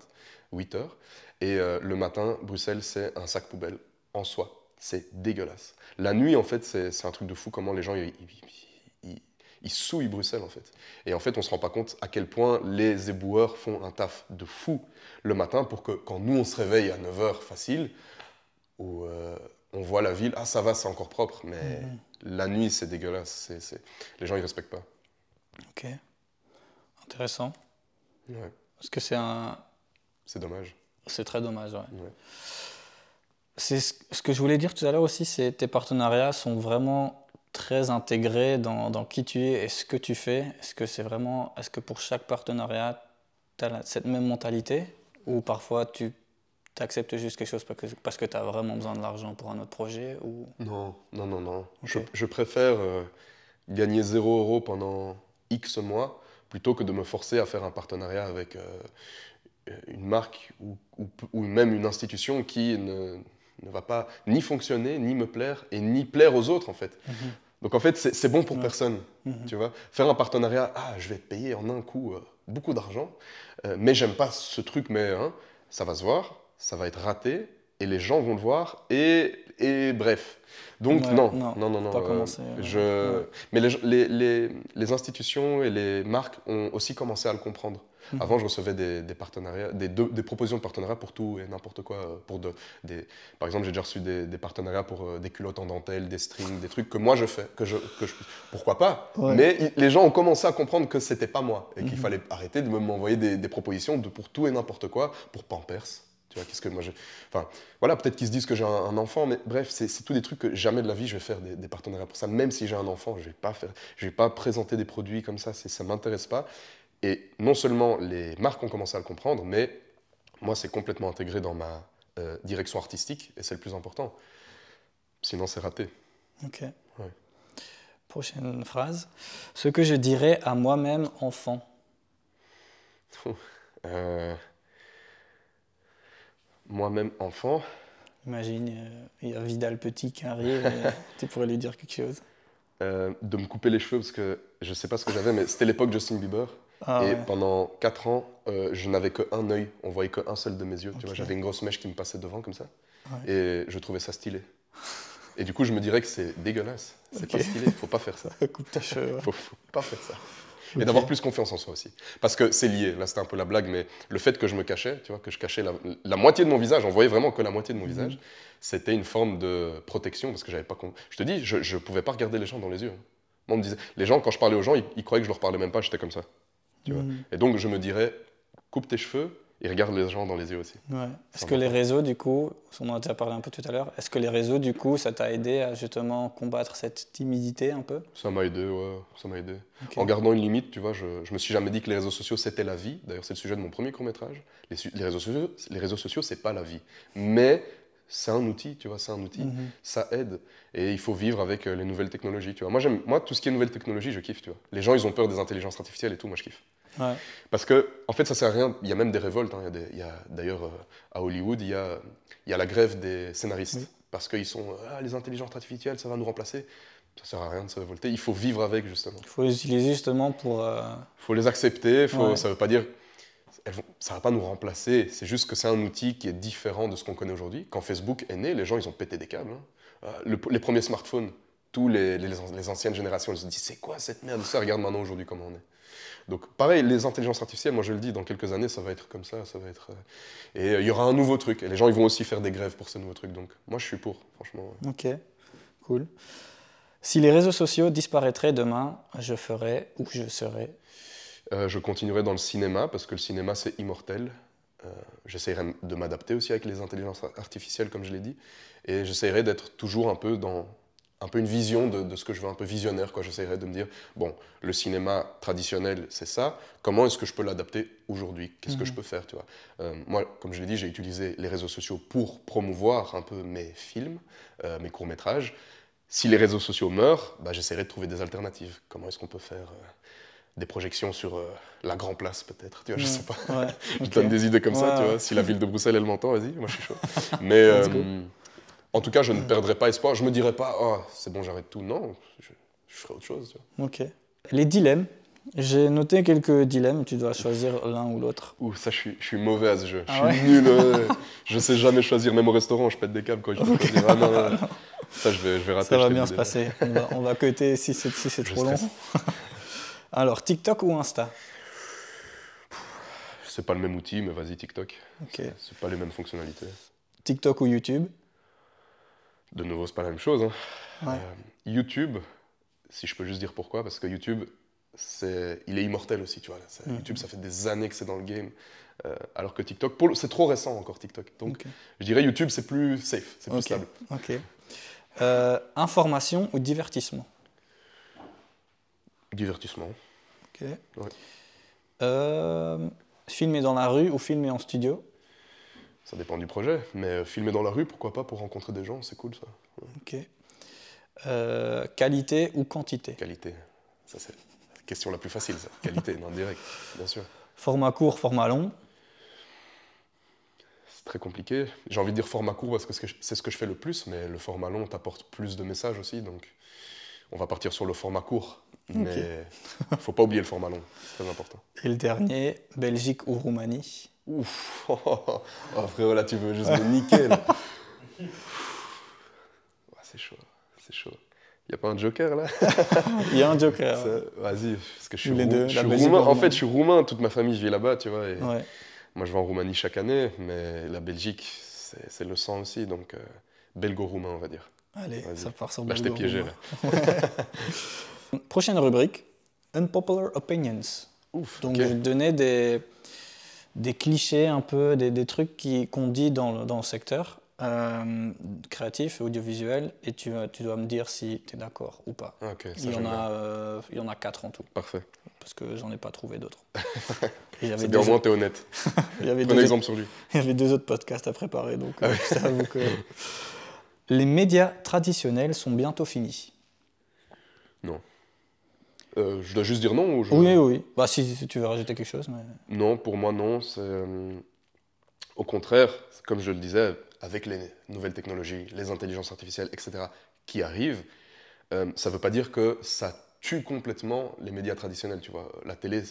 8 heures. Et euh, le matin, Bruxelles, c'est un sac poubelle en soi. C'est dégueulasse. La nuit, en fait, c'est un truc de fou comment les gens, ils, ils- ils- ils souillent Bruxelles, en fait. Et en fait, on se rend pas compte à quel point les éboueurs font un taf de fou le matin pour que quand nous, on se réveille à 9 heures facile, où euh, on voit la ville, ah ça va, c'est encore propre, mais la nuit, c'est dégueulasse. C'est- c'est- Les gens, ils respectent pas. Ok. Intéressant. Ouais, Parce que c'est un. C'est dommage. C'est très dommage, ouais. Ouais. C'est ce ce que je voulais dire tout à l'heure aussi, c'est tes partenariats sont vraiment très intégrés dans, dans qui tu es et ce que tu fais. Est-ce que c'est vraiment, est-ce que pour chaque partenariat, tu as cette même mentalité ou parfois tu acceptes juste quelque chose parce que, parce que tu as vraiment besoin de l'argent pour un autre projet ou... Non, non, non, non. Je, je préfère euh, gagner 0 euros pendant X mois plutôt que de me forcer à faire un partenariat avec euh, une marque ou, ou- ou même une institution qui ne, ne va pas ni fonctionner, ni me plaire et ni plaire aux autres en fait. Donc en fait, c'est bon pour Ouais. personne. Mhm. Tu vois, faire un partenariat, ah, je vais te payer en un coup euh, beaucoup d'argent, euh, mais j'aime pas ce truc, mais hein, ça va se voir, ça va être raté, et les gens vont le voir, et, et bref. Donc Ouais, non, non, non, non, euh, commencer, euh, je... ouais. Mais les, les, les, les institutions et les marques ont aussi commencé à le comprendre. Mhm. Avant, je recevais des, des partenariats, des, des propositions de partenariat pour tout et n'importe quoi. euh, Pour de, des, par exemple, j'ai déjà reçu des, des partenariats pour euh, des culottes en dentelle, des strings, des trucs que moi je fais. Que je, que je, pourquoi pas? Ouais. Mais les gens ont commencé à comprendre que c'était pas moi et qu'il Mhm. fallait arrêter de me- m'envoyer des, des propositions de, pour tout et n'importe quoi, pour Pampers. Tu vois, qu'est-ce que moi je. Enfin, voilà, peut-être qu'ils se disent que j'ai un, un enfant, mais bref, c'est c'est tous des trucs que jamais de la vie je vais faire des, des partenariats pour ça. Même si j'ai un enfant, je vais pas faire, je vais pas présenter des produits comme ça, c'est- ça m'intéresse pas. Et non seulement les marques ont commencé à le comprendre, mais moi, c'est complètement intégré dans ma euh, direction artistique, et c'est le plus important. Sinon, c'est raté. Ok. Ouais. Prochaine phrase. Ce que je dirais à moi-même enfant. Euh, Moi-même, enfant, Imagine, euh, il y a Vidal Petit qui arrive et <laughs> tu pourrais lui dire quelque chose. euh, de me couper les cheveux, parce que je sais pas ce que j'avais, mais c'était l'époque Justin Bieber. Ah et ouais. pendant 4 ans, euh, je n'avais qu'un œil, on voyait qu'un seul de mes yeux. J'avais une grosse mèche qui me passait devant comme ça. Ouais. Et je trouvais ça stylé. Et du coup, je me dirais que c'est dégueulasse. C'est Ok. pas stylé, faut pas faire ça. <laughs> Coupe ta cheveux. Faut, faut pas faire ça. Et d'avoir plus confiance en soi aussi. Parce que c'est lié, là c'était un peu la blague, mais le fait que je me cachais, tu vois, que je cachais la, la moitié de mon visage, on voyait vraiment que la moitié de Mhm. mon visage, c'était une forme de protection parce que j'avais pas. con- Je te dis, je, je pouvais pas regarder les gens dans les yeux. hein. Moi, on me disait, les gens, quand je parlais aux gens, ils, ils croyaient que je leur parlais même pas, j'étais comme ça. Tu vois. Mhm. Et donc je me dirais, coupe tes cheveux et regarde les gens dans les yeux aussi. Ouais. Est-ce que les réseaux, du coup, on en a déjà parlé un peu tout à l'heure, est-ce que les réseaux, du coup, ça t'a aidé à justement combattre cette timidité un peu? Ça m'a aidé, ouais, ça m'a aidé. En gardant une limite, tu vois, je, je me suis jamais dit que les réseaux sociaux c'était la vie. D'ailleurs, c'est le sujet de mon premier court métrage. Les, réseaux sociaux, les réseaux sociaux, c'est pas la vie, mais c'est un outil, tu vois, c'est un outil. Mhm. Ça aide et il faut vivre avec euh, les nouvelles technologies, tu vois. Moi, j'aime, moi, tout ce qui est nouvelles technologies, je kiffe, tu vois. Les gens, ils ont peur des intelligences artificielles et tout, moi, je kiffe. Ouais. Parce que, en fait, ça sert à rien. Il y a même des révoltes. hein. Il y a d'ailleurs, euh, à Hollywood, il y a, il y a la grève des scénaristes. Oui. Parce qu'ils sont, ah, les intelligences artificielles, ça va nous remplacer. Ça sert à rien de se révolter. Il faut vivre avec, justement. Il faut les utiliser justement pour. euh, Il faut les accepter. Faut, Ouais. Ça ne veut pas dire. vont- ça ne va pas nous remplacer. C'est juste que c'est un outil qui est différent de ce qu'on connaît aujourd'hui. Quand Facebook est né, les gens, ils ont pété des câbles. hein. Euh, le- les premiers smartphones, tous les, les- les anciennes générations, elles se disent c'est quoi cette merde? Ça, regarde maintenant aujourd'hui comment on est. Donc pareil, les intelligences artificielles, moi je le dis, dans quelques années, ça va être comme ça, ça va être... euh, Et euh, il y aura un nouveau truc, et les gens ils vont aussi faire des grèves pour ce nouveau truc, donc moi je suis pour, franchement. ouais. Ok, cool. Si les réseaux sociaux disparaîtraient demain, je ferais ou je serais? Euh, je continuerai dans le cinéma, parce que le cinéma c'est immortel. Euh, j'essaierai de m'adapter aussi avec les intelligences artificielles, comme je l'ai dit, et j'essaierai d'être toujours un peu dans un peu une vision de, de ce que je veux, un peu visionnaire. quoi. J'essaierai de me dire, bon, le cinéma traditionnel, c'est ça. Comment est-ce que je peux l'adapter aujourd'hui? Qu'est-ce que je peux faire tu vois? Euh, Moi, comme je l'ai dit, j'ai utilisé les réseaux sociaux pour promouvoir un peu mes films, euh, mes courts-métrages. Si les réseaux sociaux meurent, bah, j'essaierai de trouver des alternatives. Comment est-ce qu'on peut faire euh, des projections sur la Grand Place, peut-être? Tu vois, Je sais pas. Ouais, <laughs> Je donne des idées comme ça, tu vois. Si la ville de Bruxelles, elle m'entend, vas-y, moi je suis chaud. <laughs> Mais en tout cas, je ne perdrai pas espoir. Je me dirai pas, oh, c'est bon, j'arrête tout. Non, je, je ferai autre chose. tu vois. Ok. Les dilemmes. J'ai noté quelques dilemmes. Tu dois choisir l'un ou l'autre. Ouh, ça, je suis, je suis mauvais à ce jeu. Ah je suis nul. ouais. <laughs> je sais jamais choisir, même au restaurant, je pète des câbles quand il faut choisir. Ah, non, non, non. Ça, je vais, je vais rater. Ça je va bien se passer. On va, on va si c'est si Je trop long. <laughs> Alors, TikTok ou Insta? C'est pas le même outil, mais vas-y, TikTok. Ok. C'est pas les mêmes fonctionnalités. TikTok ou YouTube? De nouveau, c'est pas la même chose. hein. Ouais. Euh, YouTube, si je peux juste dire pourquoi, parce que YouTube, c'est, il est immortel aussi, tu vois. Mhm. YouTube, ça fait des années que c'est dans le game, euh, alors que TikTok, c'est trop récent encore TikTok. Donc, je dirais YouTube, c'est plus safe, c'est plus stable. Ok. Euh, information ou divertissement? Divertissement. Ok. Ouais. Euh, filmer dans la rue ou filmer en studio? Ça dépend du projet, mais euh, filmer dans la rue, pourquoi pas pour rencontrer des gens, c'est cool ça. Ok. Euh, qualité ou quantité? Qualité, ça c'est la question la plus facile, ça. Qualité, non, direct, bien sûr. Format court, format long? C'est très compliqué. J'ai envie de dire format court parce que c'est ce que je fais le plus, mais le format long t'apporte plus de messages aussi, donc on va partir sur le format court. Mais faut pas oublier le format long, c'est très important. Et le dernier, Belgique ou Roumanie? Ouf, <laughs> oh, frérot, là tu veux juste me niquer. <laughs> c'est chaud, c'est chaud. Y a pas un joker là? Il <laughs> y a un joker. Vas-y, parce que je suis, les deux, je roumain. En fait, je suis roumain, toute ma famille vit là-bas, tu vois. Et Ouais. Moi, je vais en Roumanie chaque année, mais la Belgique, c'est le sang aussi, donc euh, belgo-roumain, on va dire. Allez, ça part sur Là, je t'ai piégé, là. Prochaine rubrique, Unpopular Opinions. Ouf, Donc, je vais te donner des, des clichés un peu, des, des trucs qu'on dit dans le, dans le secteur euh, créatif et audiovisuel, et tu, tu dois me dire si tu es d'accord ou pas. Il y, en a, euh, il y en a quatre en tout, Parfait. parce que j'en ai pas trouvé d'autres. C'est bien, au moins, <laughs> t'es honnête. il y avait <laughs> deux- exemple sur lui. il y avait deux autres podcasts à préparer, donc Ah euh, je que... <laughs> Les médias traditionnels sont bientôt finis. Euh, je dois juste dire non ou je... Oui, oui. Bah, si, si tu veux rajouter quelque chose, mais... Non, pour moi, non. C'est, euh, Au contraire, comme je le disais, avec les nouvelles technologies, les intelligences artificielles, etc., qui arrivent, euh, ça ne veut pas dire que ça tue complètement les médias traditionnels. Tu vois, la télé,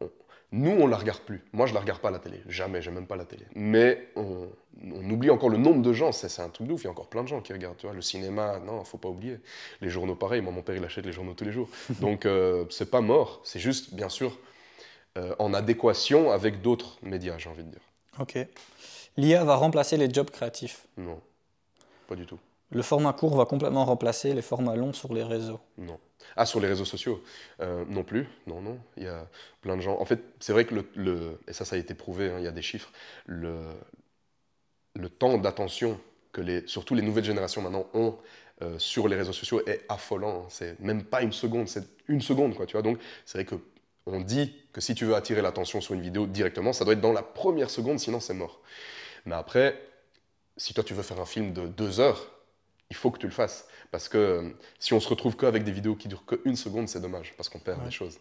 on- nous, on la regarde plus. Moi, je la regarde pas la télé. Jamais, j'aime même pas la télé. Mais on, on oublie encore le nombre de gens. C'est, c'est un truc de ouf. Il y a encore plein de gens qui regardent. Tu vois, le cinéma, non, faut pas oublier. Les journaux, pareil. Moi, mon père, il achète les journaux tous les jours. <laughs> Donc, euh, c'est pas mort. C'est juste, bien sûr, euh, en adéquation avec d'autres médias, j'ai envie de dire. Ok. L'IA va remplacer les jobs créatifs. Non, pas du tout. Le format court va complètement remplacer les formats longs sur les réseaux. Non. Ah, sur les réseaux sociaux Euh, Non plus. Non, non. Il y a plein de gens. En fait, c'est vrai que le, le- et ça, ça a été prouvé. hein, il y a des chiffres. Le, le temps d'attention que les, surtout les nouvelles générations maintenant ont euh, sur les réseaux sociaux est affolant. hein. C'est même pas une seconde, c'est une seconde, quoi. Tu vois. Donc, c'est vrai que on dit que si tu veux attirer l'attention sur une vidéo directement, ça doit être dans la première seconde, sinon c'est mort. Mais après, si toi tu veux faire un film de deux heures, il faut que tu le fasses. Parce que euh, si on se retrouve qu'avec des vidéos qui durent qu'une seconde, c'est dommage, parce qu'on perd Ouais. des choses.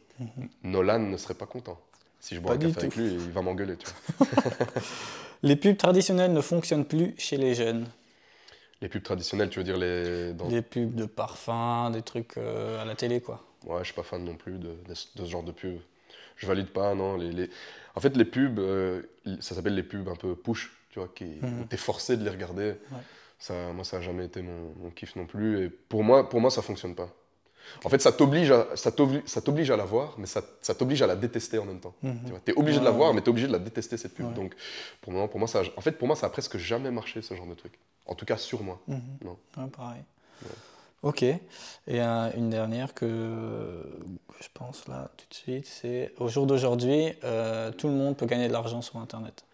Nolan ne serait pas content. Si je bois Pas un avec lui, il va m'engueuler. <laughs> Les pubs traditionnelles ne fonctionnent plus chez les jeunes. Les pubs traditionnelles, tu veux dire les. Dans... Des pubs de parfums, des trucs euh, à la télé, quoi. Ouais, je suis pas fan non plus de, de- de ce genre de pub. Je valide pas, non. Les, les- En fait, les pubs, euh, ça s'appelle les pubs un peu push, tu vois, qui Mhm. où t'es forcé de les regarder. Ça, moi, ça a jamais été mon, mon kiff non plus. Et pour moi, pour moi, ça fonctionne pas. En fait, ça t'oblige à, ça t'oblige à la voir, mais ça, ça t'oblige à la détester en même temps. Mhm. Tu vois, t'es obligé de la voir, ouais. mais t'es obligé de la détester cette pub. Ouais. Donc, pour moi, pour moi, ça, en fait, pour moi, ça a presque jamais marché ce genre de truc. En tout cas, sur moi. Mhm. Non. Pareil. Ok. Et euh, une dernière que, je pense là tout de suite, c'est au jour d'aujourd'hui, euh, tout le monde peut gagner de l'argent sur Internet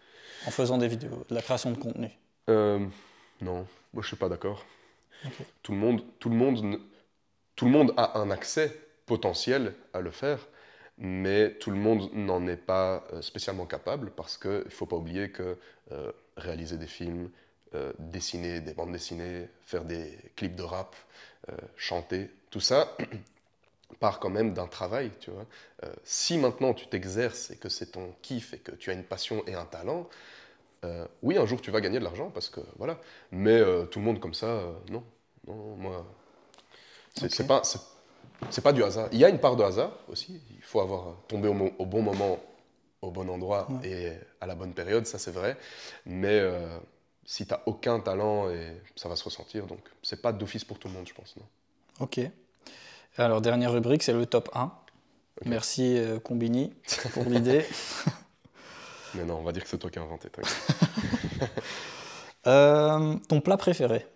en faisant des vidéos, de la création de contenu. Non, moi je suis pas d'accord. Tout, le monde, tout, le monde, tout le monde a un accès potentiel à le faire, mais tout le monde n'en est pas euh, spécialement capable parce qu'il ne faut pas oublier que euh, réaliser des films, euh, dessiner des bandes dessinées, faire des clips de rap, euh, chanter, tout ça <clears throat> part quand même d'un travail, tu vois. Si maintenant tu t'exerces et que c'est ton kiff et que tu as une passion et un talent, euh, oui, un jour tu vas gagner de l'argent parce que voilà. Mais euh, tout le monde comme ça, euh, non, non, moi, c'est pas, c'est pas du hasard. Il y a une part de hasard aussi. Il faut avoir tombé au, bon moment, au bon endroit Ouais. et à la bonne période, ça c'est vrai. Mais si tu n'as aucun talent, et ça va se ressentir. Donc c'est pas d'office pour tout le monde, je pense. Non. Ok. Alors, dernière rubrique, c'est le top 1. Merci Combini pour l'idée. <laughs> Mais non, on va dire que c'est toi qui as inventé. <laughs> Euh, ton plat préféré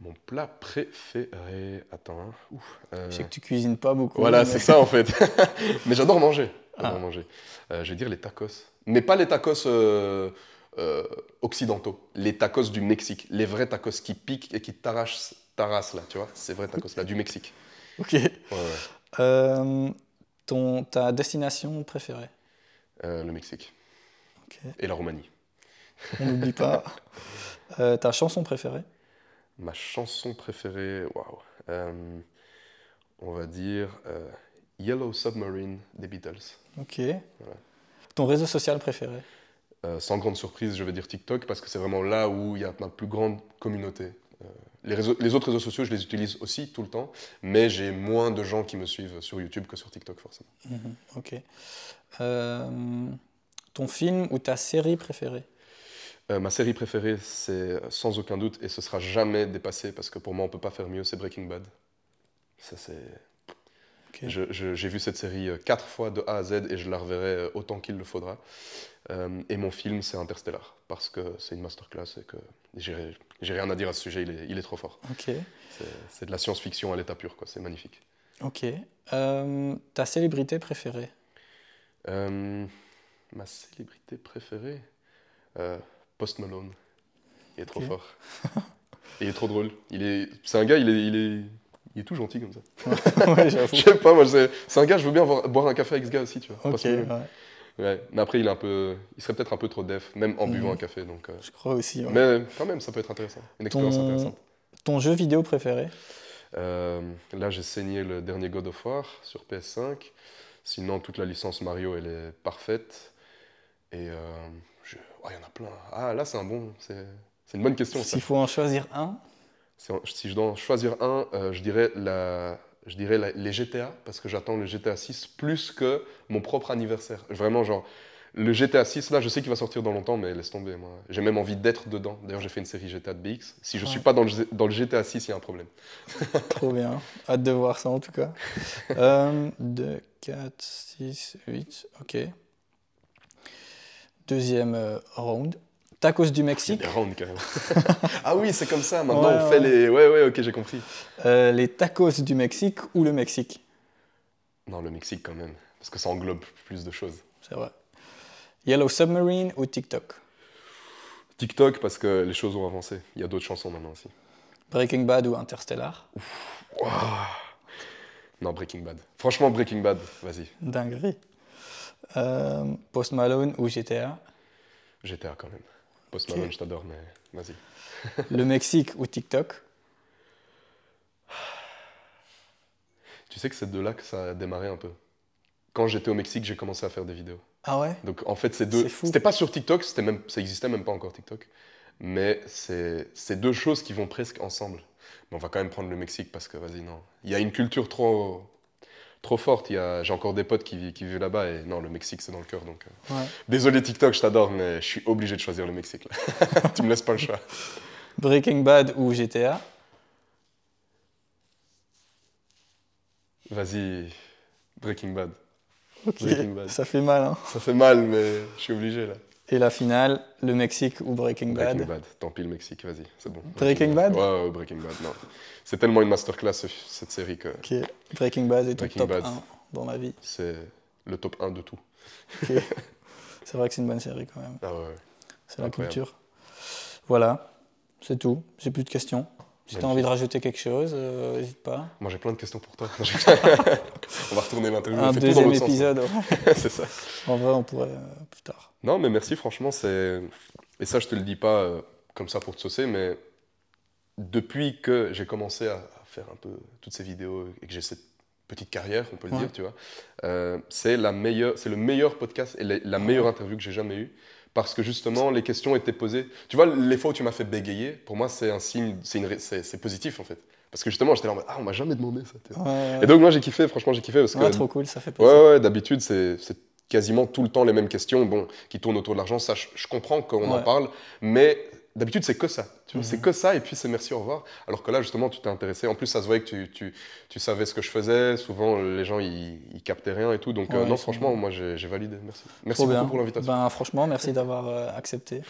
Mon plat préféré. Attends. hein. Ouf, euh, Je sais que tu cuisines pas beaucoup. Voilà, mais- c'est ça en fait. <laughs> mais j'adore manger. J'adore Ah. manger. Euh, je vais dire les tacos. Mais pas les tacos occidentaux. Les tacos du Mexique. Les vrais tacos qui piquent et qui t'arrachent t'arrassent là, tu vois. Ces vrais tacos là, du Mexique. <laughs> Ok. Ouais, ouais. Ton, ta destination préférée Euh, le Mexique. Et la Roumanie. On n'oublie pas. <laughs> Euh, ta chanson préférée? Ma chanson préférée, waouh. Euh, on va dire euh, Yellow Submarine des Beatles. Ok. Ton réseau social préféré? Euh, sans grande surprise, je vais dire TikTok parce que c'est vraiment là où il y a ma plus grande communauté. Les, réseaux- les autres réseaux sociaux, je les utilise aussi tout le temps, mais j'ai moins de gens qui me suivent sur YouTube que sur TikTok, forcément. Mhm, Ok. Euh, ton film ou ta série préférée Euh, ma série préférée, c'est euh, sans aucun doute, et ce sera jamais dépassé parce que pour moi, on peut pas faire mieux, c'est Breaking Bad. Ça, c'est. Ok. Je- je- J'ai vu cette série euh, quatre fois de A à Z et je la reverrai autant qu'il le faudra. Euh, et mon film, c'est Interstellar, parce que c'est une masterclass et que j'ai rien à dire à ce sujet, il est, il est trop fort. Ok. C'est- de la science-fiction à l'état pur, quoi. C'est magnifique. Ok. Euh, ta célébrité préférée ma célébrité préférée euh, Post Malone. Il est trop fort. Et il est trop drôle. Il est, c'est un gars, il est, il est, il est tout gentil comme ça. Ouais. <laughs> Je sais pas, moi, c'est, c'est un gars, je veux bien voir- boire un café avec ce gars aussi, tu vois. Ok, ouais, Ouais. Mais après, il est un peu, il serait peut-être un peu trop def, même en Mhm. buvant un café. Donc, euh, je crois aussi. ouais. Mais quand même, ça peut être intéressant. Une expérience Ton- intéressante. Ton jeu vidéo préféré? Euh, là, j'ai saigné le dernier God of War sur PS5. Sinon, toute la licence Mario, elle est parfaite. Et euh, je- oh, il y en a plein. Ah, là, c'est un bon. C'est c'est une bonne question. S'il faut en choisir un Si, je dois en choisir un, euh, je dirais, la, je dirais la- les GTA, parce que j'attends le GTA 6 plus que mon propre anniversaire. Vraiment, genre, le GTA 6, là, je sais qu'il va sortir dans longtemps, mais laisse tomber, moi. J'ai même envie d'être dedans. D'ailleurs, j'ai fait une série GTA de BX. Si je Ouais. suis pas dans le, dans le GTA 6, il y a un problème. <laughs> Trop bien. Hâte de voir ça en tout cas. <laughs> Euh, 2, 4, 6, 8. Ok. Deuxième euh, round. Tacos du Il y a Mexique. des rounds, quand même. <laughs> ah oui, c'est comme ça. Maintenant, Ouais, on fait ouais. les. Ouais, ouais, ok, j'ai compris. Euh, les tacos du Mexique ou le Mexique? Non, le Mexique, quand même. Parce que ça englobe plus de choses. C'est vrai. Yellow Submarine ou TikTok? TikTok, parce que les choses ont avancé. Il y a d'autres chansons maintenant aussi. Breaking Bad ou Interstellar? Non, Breaking Bad. Franchement, Breaking Bad, vas-y. Dinguerie. Euh, Post Malone ou GTA GTA, quand même. Post. Malone, je t'adore, mais vas-y. <laughs> Le Mexique ou TikTok? Tu sais que c'est de là que ça a démarré un peu. Quand j'étais au Mexique, j'ai commencé à faire des vidéos. Ah ouais? Donc en fait, c'est deux. C'était pas sur TikTok, c'était même, ça existait même pas encore TikTok. Mais c'est c'est deux choses qui vont presque ensemble. Mais on va quand même prendre le Mexique parce que vas-y non, il y a une culture trop trop forte. Il y a, j'ai encore des potes qui, qui vivent là-bas et non, le Mexique c'est dans le cœur. Donc euh, Ouais. désolé TikTok, je t'adore, mais je suis obligé de choisir le Mexique. Là. <laughs> tu me laisses pas le choix. Breaking Bad ou GTA Vas-y, Breaking Bad. Breaking Bad. ça fait mal. Hein Ça fait mal, mais je suis obligé là. Et la finale, le Mexique ou Breaking Bad Breaking Bad. Tant pis le Mexique, vas-y, c'est bon. Breaking Bad Ouais, ouais, Breaking Bad, non. C'est tellement une masterclass ce- cette série que Ok, Breaking Bad est Breaking top Bad. 1 dans ma vie. c'est le top 1 de tout. Ok. <laughs> c'est vrai que c'est une bonne série quand même. Ah ouais. C'est la culture. Voilà, c'est tout. J'ai plus de questions. Si tu as envie de rajouter quelque chose, euh, n'hésite pas. Moi, j'ai plein de questions pour toi. <laughs> on va retourner l'interview. Un on fait tout dans deuxième l'autre sens, épisode, ouais. hein. <laughs> c'est ça. En vrai, on pourrait euh, plus tard. Non, mais merci, franchement, c'est. Et ça, je te le dis pas euh, comme ça pour te saucer, mais depuis que j'ai commencé à, à faire un peu toutes ces vidéos et que j'ai cette petite carrière, on peut le Ouais. dire, tu vois, euh, c'est la meilleure, c'est le meilleur podcast et la, la meilleure interview que j'ai jamais eue. Parce que justement, les questions étaient posées. Tu vois, les fois où tu m'as fait bégayer, pour moi, c'est un signe, c'est positif en fait. Parce que justement, j'étais là en mode, ah, on m'a jamais demandé ça. Ouais, Et donc, moi, j'ai kiffé, franchement, j'ai kiffé parce que trop cool, ça fait plaisir. Ouais, ouais, d'habitude, c'est c'est quasiment tout le temps les mêmes questions bon, qui tournent autour de l'argent. Ça, je, je comprends qu'on en parle, mais d'habitude, c'est que ça. Tu vois, Mhm. C'est que ça, et puis c'est merci, au revoir. Alors que là, justement, tu t'es intéressé. En plus, ça se voyait que tu, tu, tu savais ce que je faisais. Souvent, les gens, ils, ils captaient rien et tout. Donc, euh, non, franchement, moi, j'ai validé. Merci. Merci Trop beaucoup bien. pour l'invitation. Ben, franchement, merci d'avoir euh, accepté.